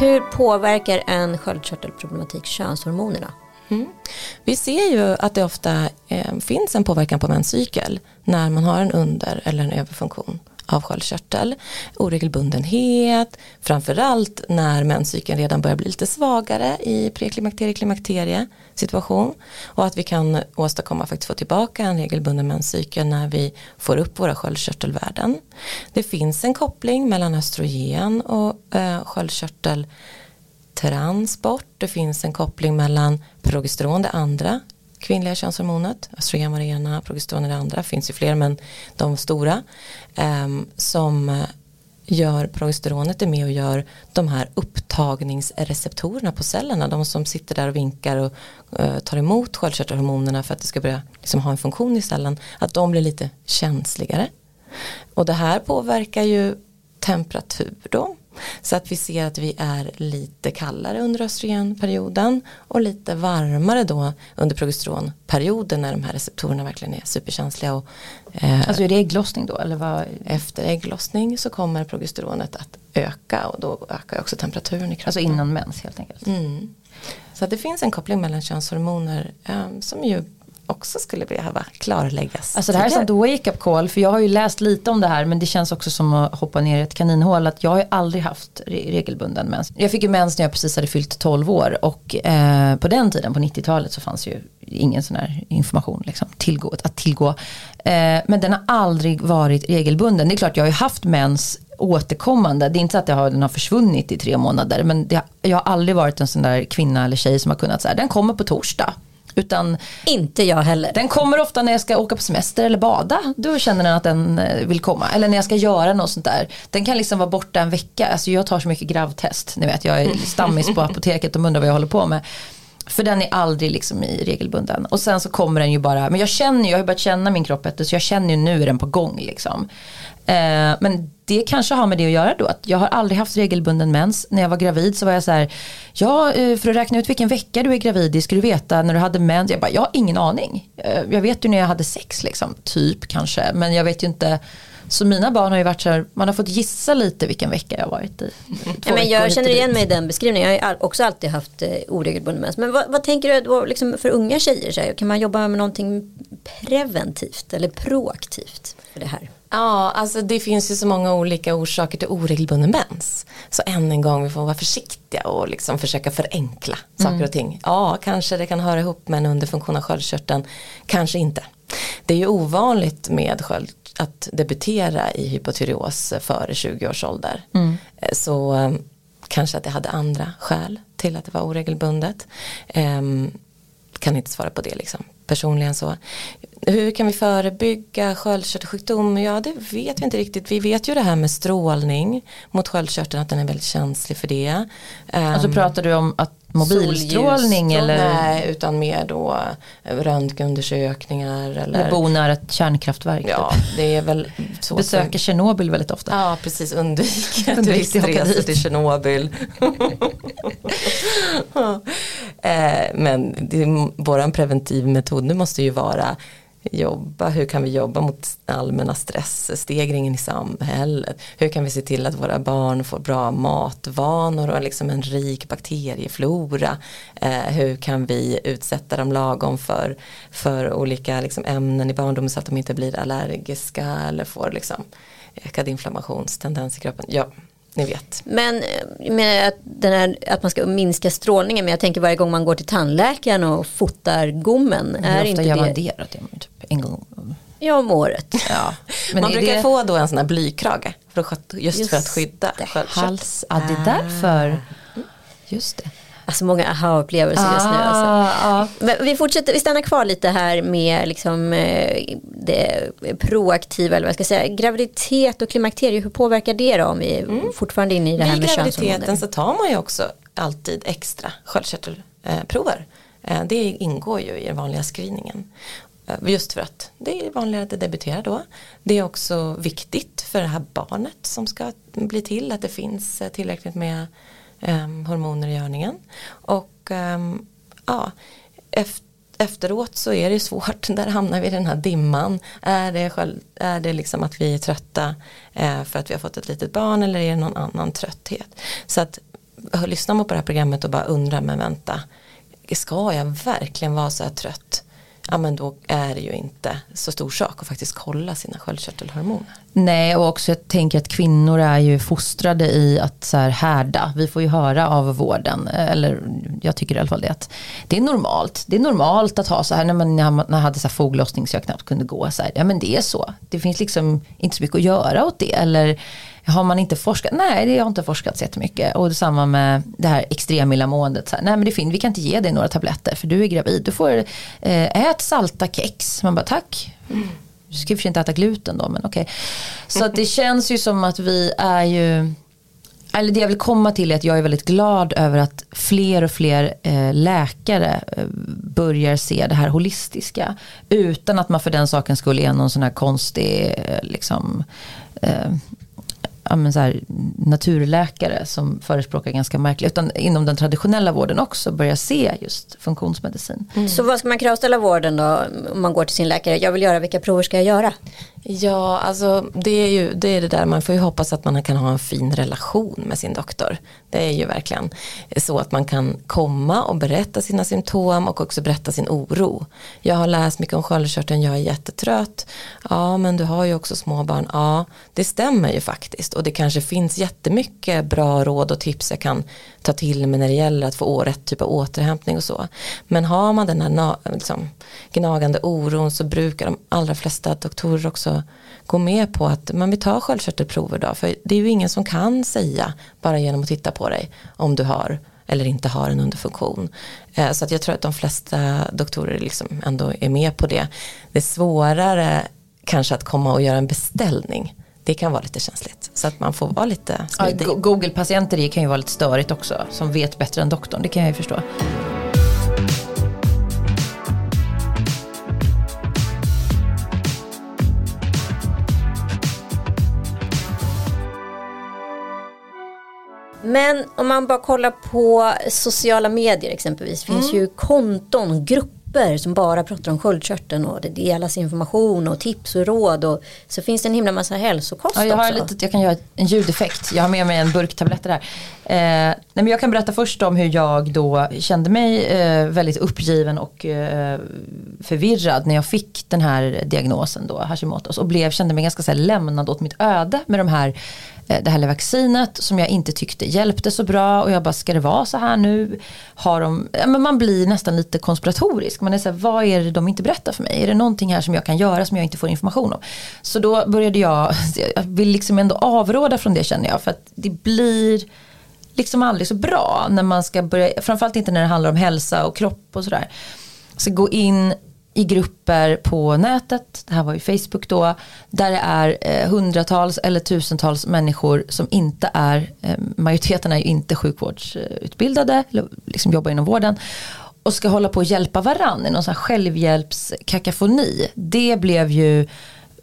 Hur påverkar en sköldkörtelproblematik könshormonerna? Mm. Vi ser ju att det ofta eh, finns en påverkan på menscykel när man har en under eller en överfunktion av sköldkörtel, oregelbundenhet, framförallt när menscykeln redan börjar bli lite svagare i preklimakterie klimakterie situation och att vi kan åstadkomma faktiskt få tillbaka en regelbunden menscykel när vi får upp våra sköldkörtelvärden. Det finns en koppling mellan östrogen och eh, sköldkörteltransport. Det finns en koppling mellan progesteron, det andra kvinnliga könshormonet, östrogen var det ena, progesteron är det andra, finns ju fler men de stora, eh, som gör progesteronet är med och gör de här upptagningsreceptorerna på cellerna, de som sitter där och vinkar och eh, tar emot sköldkörtelhormonerna för att det ska börja liksom, ha en funktion i cellen, att de blir lite känsligare. Och det här påverkar ju temperatur då, så att vi ser att vi är lite kallare under östrogenperioden och lite varmare då under progesteronperioden när de här receptorerna verkligen är superkänsliga. Och, eh, alltså är det ägglossning då? Eller vad? Efter ägglossning så kommer progesteronet att öka och då ökar också temperaturen i kroppen. Alltså innan mens helt enkelt. Mm. Så det finns en koppling mellan könshormoner um, som ju också skulle behöva klarläggas. Alltså det här är sånt wake-up call för jag har ju läst lite om det här men det känns också som att hoppa ner i ett kaninhål att jag har ju aldrig haft regelbunden mens. Jag fick ju mens när jag precis hade fyllt 12 år och eh, på den tiden på 90-talet så fanns ju ingen sån här information liksom, tillgå, att tillgå. Eh, men den har aldrig varit regelbunden. Det är klart jag har ju haft mens återkommande. Det är inte så att har, den har försvunnit i tre månader men det, jag har aldrig varit en sån där kvinna eller tjej som har kunnat säga den kommer på torsdag utan inte jag heller. Den kommer ofta när jag ska åka på semester eller bada. Då känner den att den eh, vill komma. Eller när jag ska göra något sånt där. Den kan liksom vara borta en vecka. Alltså jag tar så mycket gravtest. Ni vet jag är stammis på apoteket och undrar vad jag håller på med. För den är aldrig liksom i regelbunden. Och sen så kommer den ju bara, men jag känner ju, jag har börjat känna min kropp så jag känner ju nu är den på gång liksom. Eh, men det kanske har med det att göra då. Att jag har aldrig haft regelbunden mens. När jag var gravid så var jag så här. Ja, eh, för att räkna ut vilken vecka du är gravid i ska du veta när du hade mens. Jag bara, jag har ingen aning. Eh, jag vet ju när jag hade sex liksom. Typ kanske. Men jag vet ju inte. Så mina barn har ju varit så här, man har fått gissa lite vilken vecka jag har varit i. Ja, men jag känner igen mig i den beskrivningen, jag har också alltid haft eh, oregelbunden mens. Men vad, vad, tänker du då, liksom för unga tjejer, så här, kan man jobba med någonting preventivt eller proaktivt för det här? Ja, alltså det finns ju så många olika orsaker till oregelbunden mens. Så än en gång, vi får vara försiktiga och liksom försöka förenkla saker mm. och ting. Ja, kanske det kan höra ihop med en underfunktion av sköldkörteln, kanske inte. Det är ju ovanligt med sköld, att debutera i hypotyreos före 20 års ålder. Mm. Eh, så um, kanske att det hade andra skäl till att det var oregelbundet. Um, kan inte svara på det liksom personligen så. Hur kan vi förebygga sköldkörtelsjukdom? Ja, det vet vi inte riktigt. Vi vet ju det här med strålning mot sköldkörteln, att den är väldigt känslig för det. Alltså pratar du om att mobilstrålning eller? Nej, utan mer då eh, röntgenundersökningar. Eller bo nära ett kärnkraftverk. Ja, typ. det är väl så. Besöker Tjernobyl väldigt ofta. Ja, precis. Undvika turistresor till Tjernobyl. Eh, men det, våran preventivmetod nu måste ju vara jobba, hur kan vi jobba mot allmänna stressstegringen i samhället, hur kan vi se till att våra barn får bra matvanor och liksom en rik bakterieflora, eh, hur kan vi utsätta dem lagom för, för olika liksom ämnen i barndomen så att de inte blir allergiska eller får liksom ökad inflammationstendens i kroppen. Ja, ni vet. Men menar att, här, att man ska minska strålningen men jag tänker varje gång man går till tandläkaren och fotar gommen. Hur är ofta inte gör man det? det typ en gång? Ja om året. Ja. Men man brukar det... få då en sån här blykrage för att, just, just för att skydda Hals, ja det är därför. Ah. Just det. Alltså många aha-upplevelser ah, just nu. Alltså. Ah. Men vi fortsätter, vi stannar kvar lite här med liksom, eh, det proaktiva, eller vad jag ska säga, graviditet och klimakterie, hur påverkar det då om vi är mm. fortfarande inne i det här med könshormoner? I graviditeten så tar man ju också alltid extra sköldkörtelprover. Eh, det ingår ju i den vanliga screeningen. Eh, just för att det är vanligare att det debuterar då. Det är också viktigt för det här barnet som ska bli till att det finns tillräckligt med Ehm, hormoner i görningen. Och ehm, ja, efteråt så är det svårt, där hamnar vi i den här dimman. Är det, själv, är det liksom att vi är trötta eh, för att vi har fått ett litet barn eller är det någon annan trötthet? Så att lyssna på det här programmet och bara undra, men vänta, ska jag verkligen vara så här trött? Ja men då är det ju inte så stor sak att faktiskt kolla sina sköldkörtelhormoner. Nej och också jag tänker att kvinnor är ju fostrade i att så här härda. Vi får ju höra av vården, eh, eller jag tycker i alla fall det att det är normalt. Det är normalt att ha så här när man, när jag hade så här foglossning så jag knappt kunde gå. Så här, ja men det är så. Det finns liksom inte så mycket att göra åt det. Eller har man inte forskat? Nej, det har inte forskats jättemycket. Och detsamma med det här extremillamåendet. Nej men det finns, vi kan inte ge dig några tabletter för du är gravid. Du får eh, ät salta kex. Man bara tack. Du ska för inte äta gluten då men okej. Okay. Så att det känns ju som att vi är ju eller det jag vill komma till är att jag är väldigt glad över att fler och fler eh, läkare eh, börjar se det här holistiska. Utan att man för den saken skulle är någon sån här konstig eh, liksom, ja, men så här, naturläkare som förespråkar ganska märkligt. Utan inom den traditionella vården också börja se just funktionsmedicin. Mm. Så vad ska man kravställa vården då om man går till sin läkare? Jag vill göra, vilka prover ska jag göra? Ja, alltså det är ju det, är det där, man får ju hoppas att man kan ha en fin relation med sin doktor. Det är ju verkligen så att man kan komma och berätta sina symptom och också berätta sin oro. Jag har läst mycket om sköldkörteln, jag är jättetrött. Ja, men du har ju också småbarn. Ja, det stämmer ju faktiskt och det kanske finns jättemycket bra råd och tips jag kan ta till mig när det gäller att få rätt typ av återhämtning och så. Men har man den här liksom, gnagande oron så brukar de allra flesta doktorer också gå med på att man vill ta sköldkörtelprover då. För det är ju ingen som kan säga bara genom att titta på dig om du har eller inte har en underfunktion. Eh, så att jag tror att de flesta doktorer liksom ändå är med på det. Det är svårare kanske att komma och göra en beställning det kan vara lite känsligt. Så att man får vara lite smidig. Ja, Google-patienter kan ju vara lite störigt också. Som vet bättre än doktorn, det kan jag ju förstå. Men om man bara kollar på sociala medier exempelvis. finns mm. ju konton, grupper grupper som bara pratar om sköldkörteln och det delas information och tips och råd och så finns det en himla massa hälsokost ja, jag har också. Litet, jag kan göra en ljudeffekt, jag har med mig en burk tabletter här. Eh, nej men jag kan berätta först om hur jag då kände mig eh, väldigt uppgiven och eh, förvirrad när jag fick den här diagnosen då, Hashimoto's och blev, kände mig ganska så lämnad åt mitt öde med de här Eh, det här vaccinet som jag inte tyckte hjälpte så bra och jag bara ska det vara så här nu? Har de, ja, men man blir nästan lite konspiratorisk. Man är så här, vad är det de inte berättar för mig? Är det någonting här som jag kan göra som jag inte får information om? Så då började jag, jag vill liksom ändå avråda från det känner jag för att det blir liksom aldrig så bra när man ska börja, framförallt inte när det handlar om hälsa och kropp och sådär. Så gå in i grupper på nätet, det här var ju Facebook då, där det är eh, hundratals eller tusentals människor som inte är, eh, majoriteten är ju inte sjukvårdsutbildade, eller liksom jobbar inom vården och ska hålla på och hjälpa varann i någon sån här självhjälpskakafoni. Det blev ju,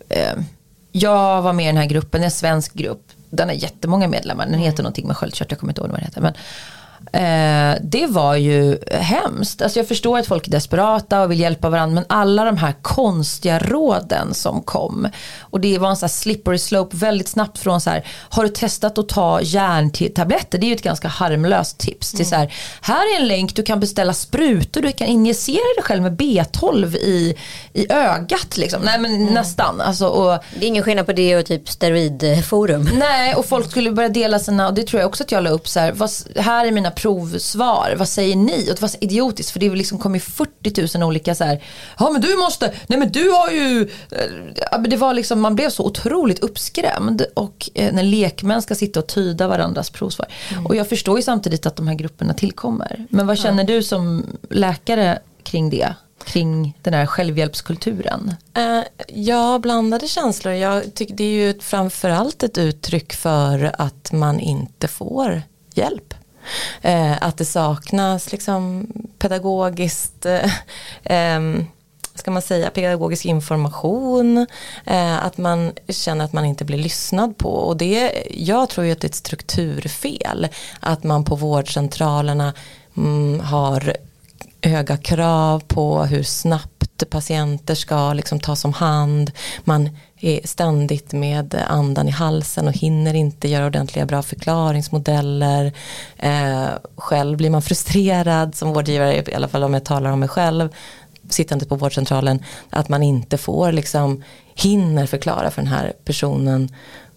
eh, jag var med i den här gruppen, det är en svensk grupp, den har jättemånga medlemmar, den heter någonting med sköldkörtel, jag kommer inte ihåg vad den heter. Men, Eh, det var ju hemskt. Alltså jag förstår att folk är desperata och vill hjälpa varandra men alla de här konstiga råden som kom och det var en sån här slippery slope väldigt snabbt från så här har du testat att ta järntabletter det är ju ett ganska harmlöst tips till så här här är en länk du kan beställa sprutor du kan injicera dig själv med B12 i, i ögat liksom. Nej men mm. nästan. Alltså, och, det är ingen skillnad på det och typ steroidforum. Nej och folk skulle börja dela sina och det tror jag också att jag la upp så här, vad, här är mina provsvar, vad säger ni? Och det var så idiotiskt för det liksom kom ju 40 000 olika så här, ja men du måste, nej men du har ju, men det var liksom, man blev så otroligt uppskrämd och eh, när lekmän ska sitta och tyda varandras provsvar. Mm. Och jag förstår ju samtidigt att de här grupperna tillkommer. Men vad känner du som läkare kring det? kring den här självhjälpskulturen? Uh, ja, blandade känslor. Jag tycker det är ju framförallt ett uttryck för att man inte får hjälp. Eh, att det saknas liksom pedagogiskt eh, ska man säga, pedagogisk information, eh, att man känner att man inte blir lyssnad på. Och det, jag tror ju att det är ett strukturfel, att man på vårdcentralerna mm, har höga krav på hur snabbt patienter ska liksom tas om hand. Man är ständigt med andan i halsen och hinner inte göra ordentliga bra förklaringsmodeller. Eh, själv blir man frustrerad som vårdgivare, i alla fall om jag talar om mig själv, sittande på vårdcentralen, att man inte får liksom hinner förklara för den här personen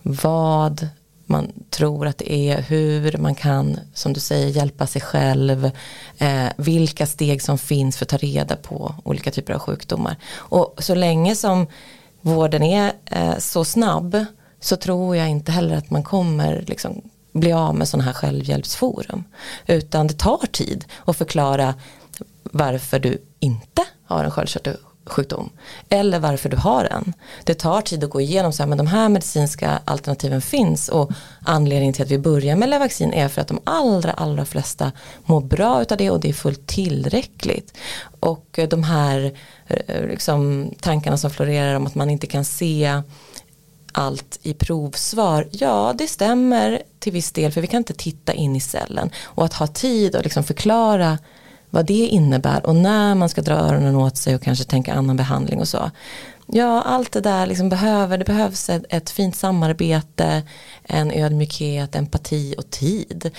vad man tror att det är, hur man kan, som du säger, hjälpa sig själv, eh, vilka steg som finns för att ta reda på olika typer av sjukdomar. Och så länge som vården är eh, så snabb så tror jag inte heller att man kommer liksom bli av med sådana här självhjälpsforum. Utan det tar tid att förklara varför du inte har en sjukdom Eller varför du har en. Det tar tid att gå igenom så här, men de här medicinska alternativen finns och anledningen till att vi börjar med Levaxin är för att de allra, allra flesta mår bra utav det och det är fullt tillräckligt. Och eh, de här eh, liksom, tankarna som florerar om att man inte kan se allt i provsvar, ja det stämmer till viss del för vi kan inte titta in i cellen och att ha tid och liksom förklara vad det innebär och när man ska dra öronen åt sig och kanske tänka annan behandling och så. Ja, allt det där liksom behöver, det behövs ett, ett fint samarbete, en ödmjukhet, empati och tid.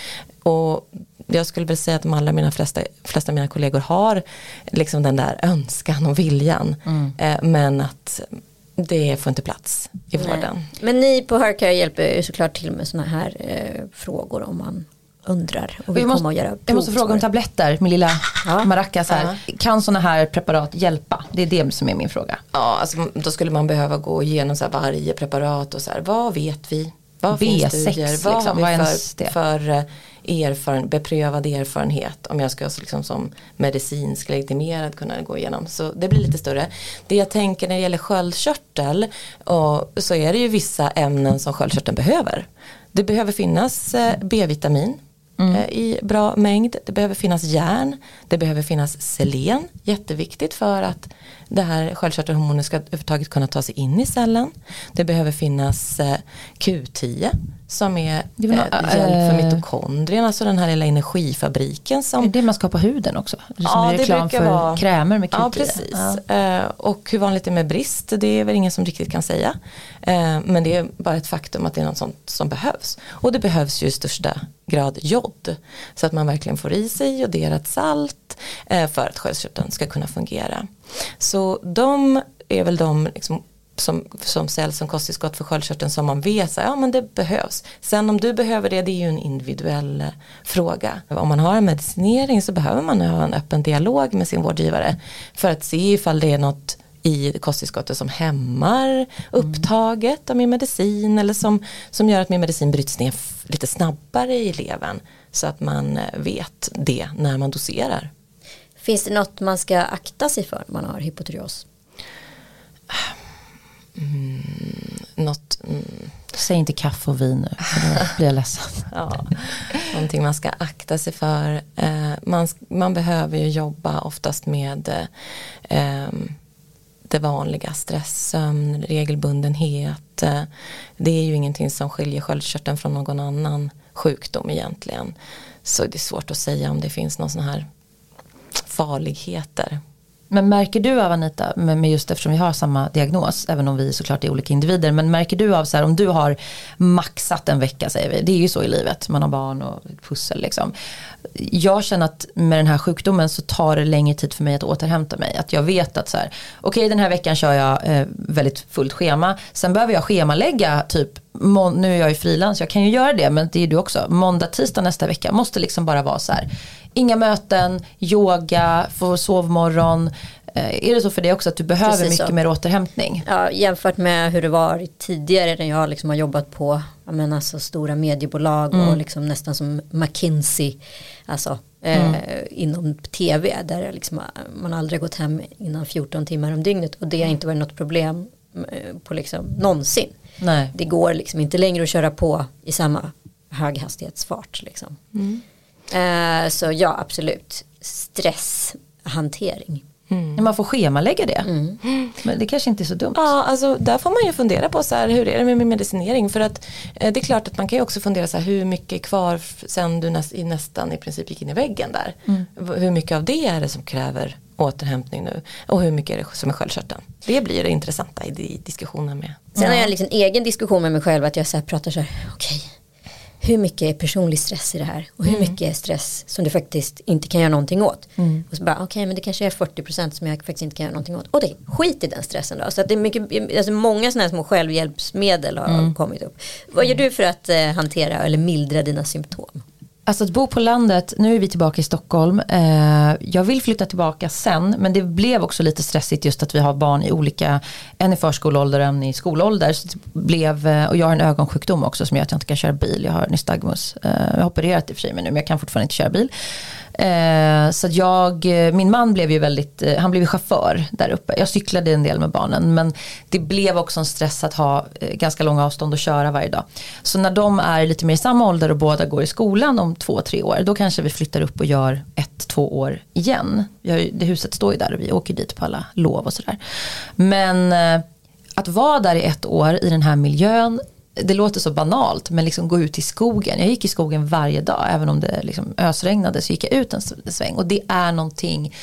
Och jag skulle väl säga att de allra mina flesta, flesta mina kollegor har liksom den där önskan och viljan. Mm. Eh, men att det får inte plats i vården. Men ni på Hercare hjälper ju såklart till med sådana här eh, frågor om man undrar och vill måste, komma och göra Jag måste fråga om tabletter, min lilla ja. maracas här. Ja. Kan sådana här preparat hjälpa? Det är det som är min fråga. Ja, alltså, då skulle man behöva gå igenom så varje preparat och så här, vad vet vi? Vad B6, finns studier? Vad liksom, har vi för, för eh, erfaren, beprövad erfarenhet om jag ska liksom som medicinsk legitimerad kunna gå igenom. Så det blir lite större. Det jag tänker när det gäller sköldkörtel och, så är det ju vissa ämnen som sköldkörteln behöver. Det behöver finnas eh, B-vitamin mm. Eh, I bra mängd. Det behöver finnas järn. Det behöver finnas selen. Jätteviktigt för att det här sköldkörtelhormonet ska överhuvudtaget kunna ta sig in i cellen. Det behöver finnas eh, Q10 som är det eh, hjälp för mitokondrierna, alltså den här lilla energifabriken. Som, är det man ska ha på huden också? Det ja, det reklam för vara, krämer med Q10. Ja, precis. Ja. Eh, och hur vanligt det är med brist, det är väl ingen som riktigt kan säga. Eh, men det är bara ett faktum att det är något sånt som behövs. Och det behövs ju i största grad jod. Så att man verkligen får i sig joderat salt eh, för att sköldkörteln ska kunna fungera. Så de är väl de liksom som, som säljs som kosttillskott för sköldkörteln som man vet att ja, men det behövs. Sen om du behöver det, det är ju en individuell eh, fråga. Om man har en medicinering så behöver man ha en öppen dialog med sin vårdgivare för att se ifall det är något i kosttillskottet som hämmar upptaget av min medicin eller som, som gör att min medicin bryts ner lite snabbare i levern så att man eh, vet det när man doserar. Finns det något man ska akta sig för när man har hypotyreos? Mm, något, mm. Säg inte kaffe och vin nu, då blir jag ledsen. ja, någonting man ska akta sig för. Eh, man, man behöver ju jobba oftast med eh, det vanliga, stress, sömn, regelbundenhet. Eh, det är ju ingenting som skiljer sköldkörteln från någon annan sjukdom egentligen. Så det är svårt att säga om det finns någon sån här farligheter men märker du av Anita, med just eftersom vi har samma diagnos, även om vi såklart är olika individer, men märker du av så här om du har maxat en vecka säger vi, det är ju så i livet, man har barn och pussel liksom. Jag känner att med den här sjukdomen så tar det längre tid för mig att återhämta mig. Att jag vet att så här, okej okay, den här veckan kör jag eh, väldigt fullt schema, sen behöver jag schemalägga typ nu är jag ju frilans, jag kan ju göra det men det är du också. Måndag, tisdag nästa vecka måste liksom bara vara så här inga möten, yoga, få sovmorgon. Eh, är det så för dig också att du behöver Precis mycket så. mer återhämtning? Ja, jämfört med hur det var tidigare när jag liksom har jobbat på menar, alltså, stora mediebolag mm. och liksom nästan som McKinsey. Alltså eh, mm. eh, inom tv där liksom, man aldrig gått hem innan 14 timmar om dygnet och det har inte varit något problem eh, på liksom någonsin. Nej. Det går liksom inte längre att köra på i samma höghastighetsfart. Liksom. Mm. Eh, så ja, absolut. Stresshantering. Mm. Man får schemalägga det. Mm. Men det kanske inte är så dumt. Ja, alltså där får man ju fundera på så här, hur är det med medicinering? För att eh, det är klart att man kan ju också fundera så här, hur mycket är kvar sen du näst, nästan i princip gick in i väggen där. Mm. Hur mycket av det är det som kräver återhämtning nu och hur mycket är det som är sköldkörteln. Det blir det intressanta i diskussionen med. Sen har jag en liksom egen diskussion med mig själv att jag så pratar så här, okej okay hur mycket är personlig stress i det här och hur mm. mycket är stress som du faktiskt inte kan göra någonting åt. Mm. Och så bara okej okay, men det kanske är 40% som jag faktiskt inte kan göra någonting åt. Och det skit i den stressen då. Så att det är mycket, alltså många sådana här små självhjälpsmedel har mm. kommit upp. Vad gör du för att eh, hantera eller mildra dina symptom? Alltså att bo på landet, nu är vi tillbaka i Stockholm. Eh, jag vill flytta tillbaka sen men det blev också lite stressigt just att vi har barn i olika, en i förskoleålder och en i skolålder. Så det blev, eh, och jag har en ögonsjukdom också som gör att jag inte kan köra bil. Jag har nystagmus. Eh, jag har opererat i och för sig men nu men jag kan fortfarande inte köra bil. Eh, så jag, eh, min man blev ju väldigt, eh, han blev ju chaufför där uppe. Jag cyklade en del med barnen men det blev också en stress att ha eh, ganska långa avstånd och köra varje dag. Så när de är lite mer i samma ålder och båda går i skolan om två, tre år då kanske vi flyttar upp och gör ett, två år igen. Har, det huset står ju där och vi åker dit på alla lov och sådär. Men eh, att vara där i ett år i den här miljön det låter så banalt men liksom gå ut i skogen. Jag gick i skogen varje dag även om det liksom ösregnade så gick jag ut en sväng och det är någonting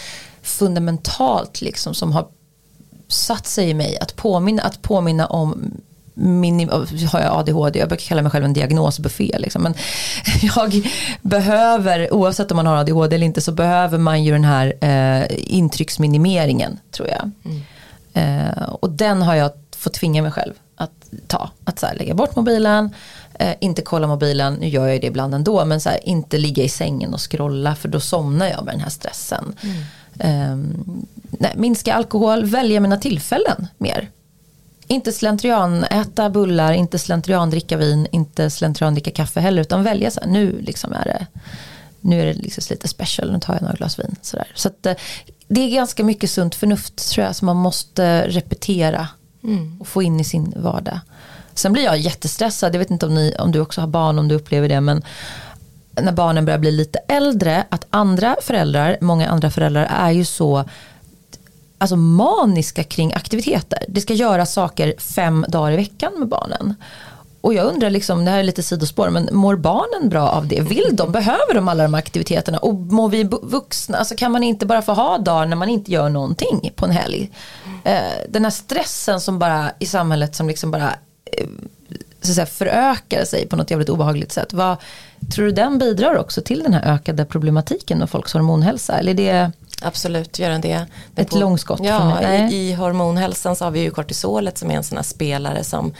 fundamentalt liksom som har satt sig i mig att påminna, att påminna om min, har jag ADHD, jag brukar kalla mig själv en diagnosbuffé. Liksom. Men jag behöver, oavsett om man har ADHD eller inte, så behöver man ju den här eh, intrycksminimeringen tror jag. Mm. Eh, och den har jag fått tvinga mig själv att ta. Att så här, lägga bort mobilen, eh, inte kolla mobilen, nu gör jag det ibland ändå, men så här, inte ligga i sängen och scrolla för då somnar jag med den här stressen. Mm. Eh, nej, minska alkohol, välja mina tillfällen mer. Inte slentrian äta bullar, inte slentrian dricka vin, inte slentrian dricka kaffe heller, utan välja så här, nu liksom är det nu är det liksom lite special, nu tar jag några glas vin. Så, så att, eh, det är ganska mycket sunt förnuft tror jag som man måste repetera Mm. Och få in i sin vardag. Sen blir jag jättestressad, jag vet inte om, ni, om du också har barn, om du upplever det, men när barnen börjar bli lite äldre, att andra föräldrar, många andra föräldrar är ju så alltså maniska kring aktiviteter. Det ska göra saker fem dagar i veckan med barnen. Och jag undrar, liksom, det här är lite sidospår, men mår barnen bra av det? Vill de, behöver de alla de aktiviteterna? Och mår vi vuxna, alltså kan man inte bara få ha dagar när man inte gör någonting på en helg? Eh, den här stressen som bara i samhället som liksom bara eh, så säga, förökar sig på något jävligt obehagligt sätt. Vad, tror du den bidrar också till den här ökade problematiken med folks hormonhälsa? Eller är det Absolut, gör den det. det ett på, långskott? Ja, i, i, hormonhälsan så har vi ju kortisolet som är en sån här spelare som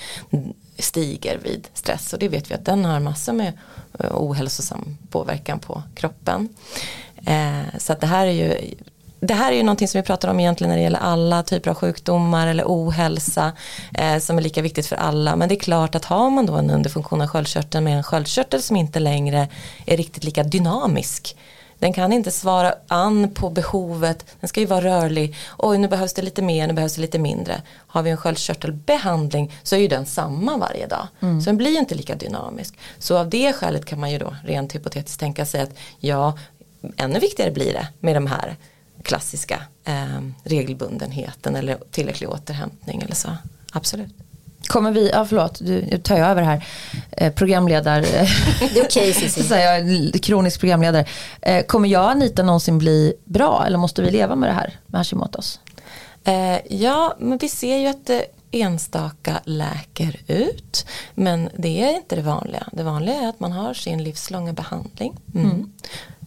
stiger vid stress och det vet vi att den har massor med eh, ohälsosam påverkan på kroppen. Eh, så att det här är ju det här är ju någonting som vi pratar om egentligen när det gäller alla typer av sjukdomar eller ohälsa eh, som är lika viktigt för alla. Men det är klart att har man då en underfunktion av sköldkörteln med en sköldkörtel som inte längre är riktigt lika dynamisk den kan inte svara an på behovet, den ska ju vara rörlig. Oj, nu behövs det lite mer, nu behövs det lite mindre. Har vi en sköldkörtelbehandling så är ju den samma varje dag. Mm. Så den blir inte lika dynamisk. Så av det skälet kan man ju då rent hypotetiskt tänka sig att ja, ännu viktigare blir det med de här klassiska eh, regelbundenheten eller tillräcklig återhämtning eller så. Absolut. Kommer vi, ja förlåt, nu tar jag över här. Eh, programledare. Det är okej okay, Kronisk programledare. Eh, kommer jag Anita någonsin bli bra eller måste vi leva med det här med Hashimoto's? Eh, ja, men vi ser ju att det enstaka läker ut. Men det är inte det vanliga. Det vanliga är att man har sin livslånga behandling. Mm.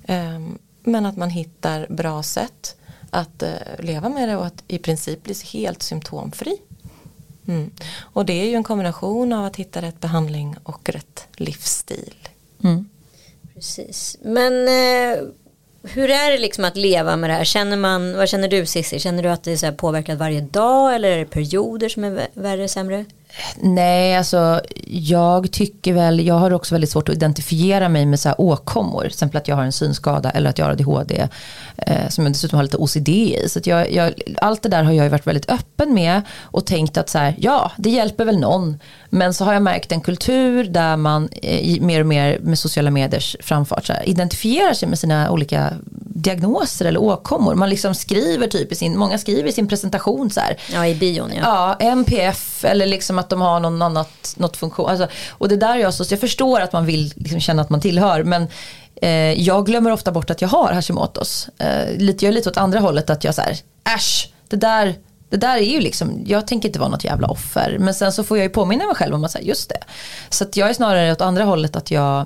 Mm. Eh, men att man hittar bra sätt att eh, leva med det och att i princip bli helt symptomfri. Mm. Och det är ju en kombination av att hitta rätt behandling och rätt livsstil. Mm. Precis. Men eh, hur är det liksom att leva med det här? Känner man, vad känner du Cissi? Känner du att det är så påverkat varje dag eller är det perioder som är värre, sämre? Nej, alltså jag tycker väl, jag har också väldigt svårt att identifiera mig med så här åkommor. Till exempel att jag har en synskada eller att jag har ADHD. Eh, som jag dessutom har lite OCD i. Så jag, jag, allt det där har jag ju varit väldigt öppen med. Och tänkt att så här, ja, det hjälper väl någon. Men så har jag märkt en kultur där man eh, mer och mer med sociala mediers framfart så här, identifierar sig med sina olika diagnoser eller åkommor. Man liksom skriver typ i sin, många skriver i sin presentation så här. Ja i bion ja. Ja, MPF eller liksom att de har någon annat, något funktion. Alltså, och det där jag så, jag förstår att man vill liksom känna att man tillhör men eh, jag glömmer ofta bort att jag har Hashimoto's. Eh, lite, jag är lite åt andra hållet att jag så här, äsch, det där det där är ju liksom, jag tänker inte vara något jävla offer. Men sen så får jag ju påminna mig själv om att säga just det. Så att jag är snarare åt andra hållet att jag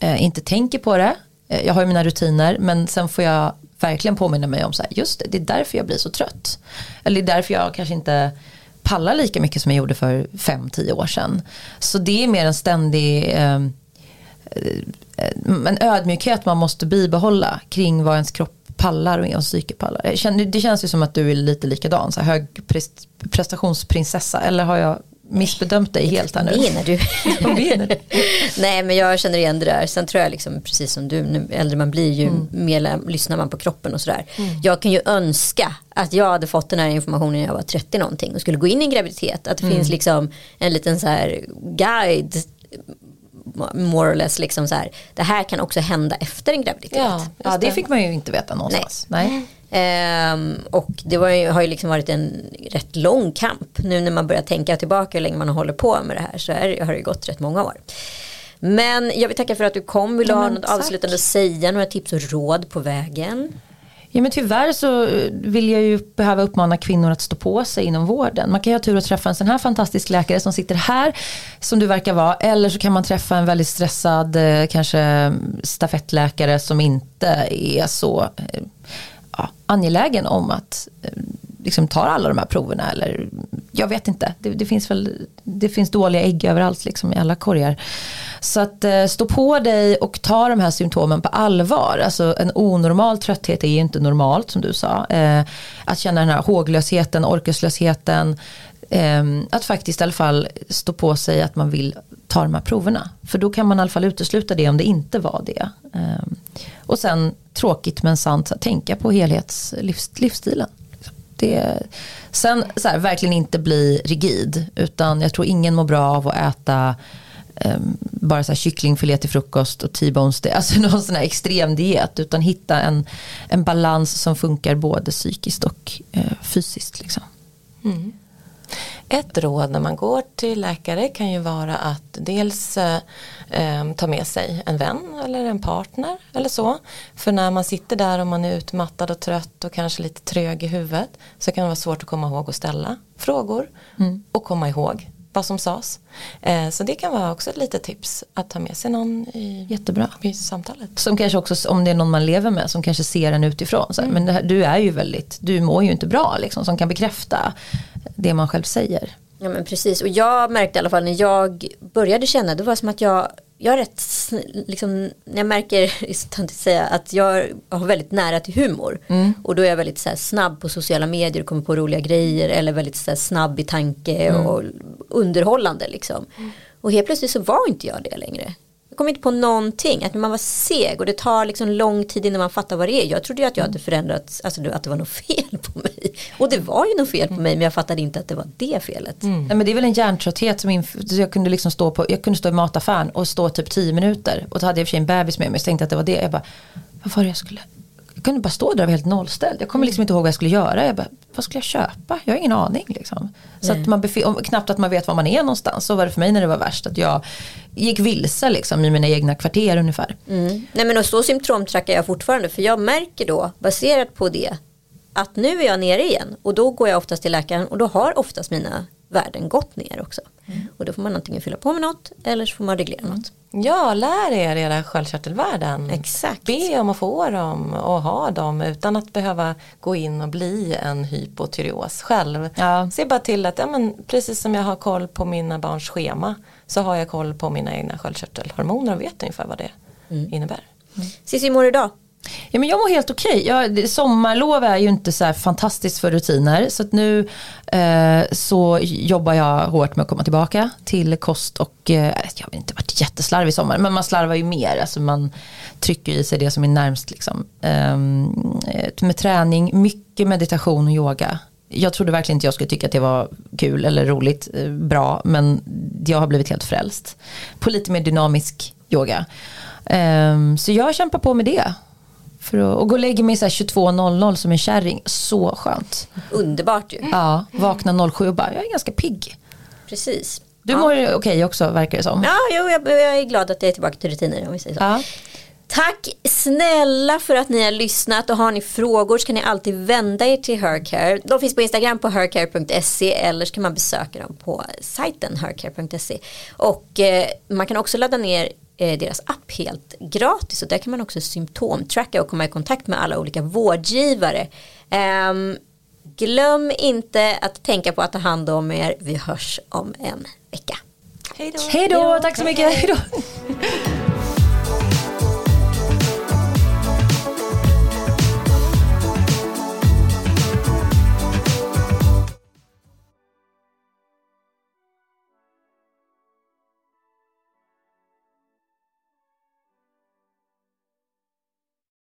eh, inte tänker på det. Eh, jag har ju mina rutiner men sen får jag verkligen påminna mig om så här, just det, det är därför jag blir så trött. Eller det är därför jag kanske inte pallar lika mycket som jag gjorde för 5-10 år sedan. Så det är mer en ständig eh, eh, en ödmjukhet man måste bibehålla kring vad ens kropp pallar och ens psyke pallar. Det känns ju som att du är lite likadan, så här hög prestationsprinsessa. Eller har jag missbedömt dig helt här nu. Menar du? Menar du? Nej men jag känner igen det där. Sen tror jag liksom precis som du, nu äldre man blir ju mm. mer lyssnar man på kroppen och sådär. Mm. Jag kan ju önska att jag hade fått den här informationen när jag var 30 någonting och skulle gå in i en graviditet. Att det mm. finns liksom en liten så här guide more or less liksom så här, det här kan också hända efter en graviditet. Ja, ja det fick man ju inte veta någonstans. Nej. Nej. Um, och det var, har ju liksom varit en rätt lång kamp. Nu när man börjar tänka tillbaka hur länge man har hållit på med det här så är, har det gått rätt många år. Men jag vill tacka för att du kom. Vill du ja, ha något tack. avslutande att säga? Några tips och råd på vägen? Ja men tyvärr så vill jag ju behöva uppmana kvinnor att stå på sig inom vården. Man kan ju ha tur att träffa en sån här fantastisk läkare som sitter här som du verkar vara. Eller så kan man träffa en väldigt stressad eh, kanske stafettläkare som inte är så eh, ja, angelägen om att eh, liksom tar alla de här proverna eller jag vet inte. Det, det, finns väl det finns dåliga ägg överallt liksom i alla korgar. Så att eh, stå på dig och ta de här symptomen på allvar. Alltså en onormal trötthet är ju inte normalt som du sa. Eh, att känna den här håglösheten, orkeslösheten. Eh, att faktiskt i alla fall stå på sig att man vill ta de här proverna. För då kan man i alla fall utesluta det om det inte var det. Ehm, och sen tråkigt men sant, tänka på helhetslivsstilen. Det, sen så här, verkligen inte bli rigid utan jag tror ingen mår bra av att äta um, bara så här kycklingfilé till frukost och T-bones, alltså någon sån här extrem diet utan hitta en, en balans som funkar både psykiskt och uh, fysiskt. Liksom. Mm. Ett råd när man går till läkare kan ju vara att dels eh, eh, ta med sig en vän eller en partner eller så. För när man sitter där och man är utmattad och trött och kanske lite trög i huvudet så kan det vara svårt att komma ihåg och ställa frågor mm. och komma ihåg vad som sades. Eh, så det kan vara också ett litet tips att ta med sig någon i, Jättebra. i samtalet. Som kanske också, om det är någon man lever med, som kanske ser en utifrån. Så här, mm. Men här, du är ju väldigt, du mår ju inte bra liksom, som kan bekräfta det man själv säger. Ja men precis och jag märkte i alla fall när jag började känna det var som att jag jag är rätt, liksom, jag märker säga, att jag har väldigt nära till humor. Mm. Och då är jag väldigt så här, snabb på sociala medier och kommer på roliga grejer. Eller väldigt så här, snabb i tanke mm. och underhållande liksom. Mm. Och helt plötsligt så var inte jag det längre. Jag kom inte på någonting, att man var seg och det tar liksom lång tid innan man fattar vad det är. Jag trodde ju att jag hade förändrats, alltså att det var något fel på mig. Och det var ju något fel på mig men jag fattade inte att det var det felet. Mm. Nej, men det är väl en hjärntrötthet som jag kunde liksom stå på, jag kunde stå i mataffären och stå typ tio minuter och då hade jag i och för sig en bebis med mig så tänkte att det var det. Jag bara, vad var det jag skulle jag kunde bara stå där och var helt nollställd. Jag kommer liksom inte ihåg vad jag skulle göra. Jag bara, vad skulle jag köpa? Jag har ingen aning. Liksom. Så att man knappt att man vet var man är någonstans. Så var det för mig när det var värst. Att jag gick vilse liksom, i mina egna kvarter ungefär. Mm. Nej men och så symptomtrackar jag fortfarande. För jag märker då, baserat på det, att nu är jag nere igen. Och då går jag oftast till läkaren och då har oftast mina värden gått ner också. Mm. Och då får man antingen fylla på med något eller så får man reglera mm. något. Ja, lär er era sköldkörtelvärden. Exakt. Be om att få dem och ha dem utan att behöva gå in och bli en hypotyreos själv. Ja. Se bara till att, ja, men, precis som jag har koll på mina barns schema så har jag koll på mina egna sköldkörtelhormoner och vet ungefär vad det mm. innebär. Mm. Cissi, hur mår du idag? Ja, men jag mår helt okej. Okay. sommarlov är ju inte så här fantastiskt för rutiner. Så att nu eh, så jobbar jag hårt med att komma tillbaka till kost och eh, jag har inte varit jätteslarvig i sommar. Men man slarvar ju mer. Alltså man trycker i sig det som är närmst. Liksom. Ehm, eh, med träning, mycket meditation och yoga. Jag trodde verkligen inte jag skulle tycka att det var kul eller roligt, eh, bra. Men jag har blivit helt frälst. På lite mer dynamisk yoga. Ehm, så jag kämpar på med det. För att, och gå och lägga mig 22.00 som en kärring, så skönt. Underbart ju. Ja, vakna 07 och bara, jag är ganska pigg. Precis. Du ja. mår okej okay också verkar det som. Ja, jo, jag, jag, är glad att jag är tillbaka till rutiner om vi säger så. Ja. Tack snälla för att ni har lyssnat och har ni frågor så kan ni alltid vända er till Hercare. De finns på Instagram på hercare.se eller så kan man besöka dem på sajten hercare.se. Och eh, man kan också ladda ner deras app helt gratis och där kan man också symptomtracka och komma i kontakt med alla olika vårdgivare. Um, glöm inte att tänka på att ta hand om er. Vi hörs om en vecka. Hej då. Hej då, tack så mycket. Hej då.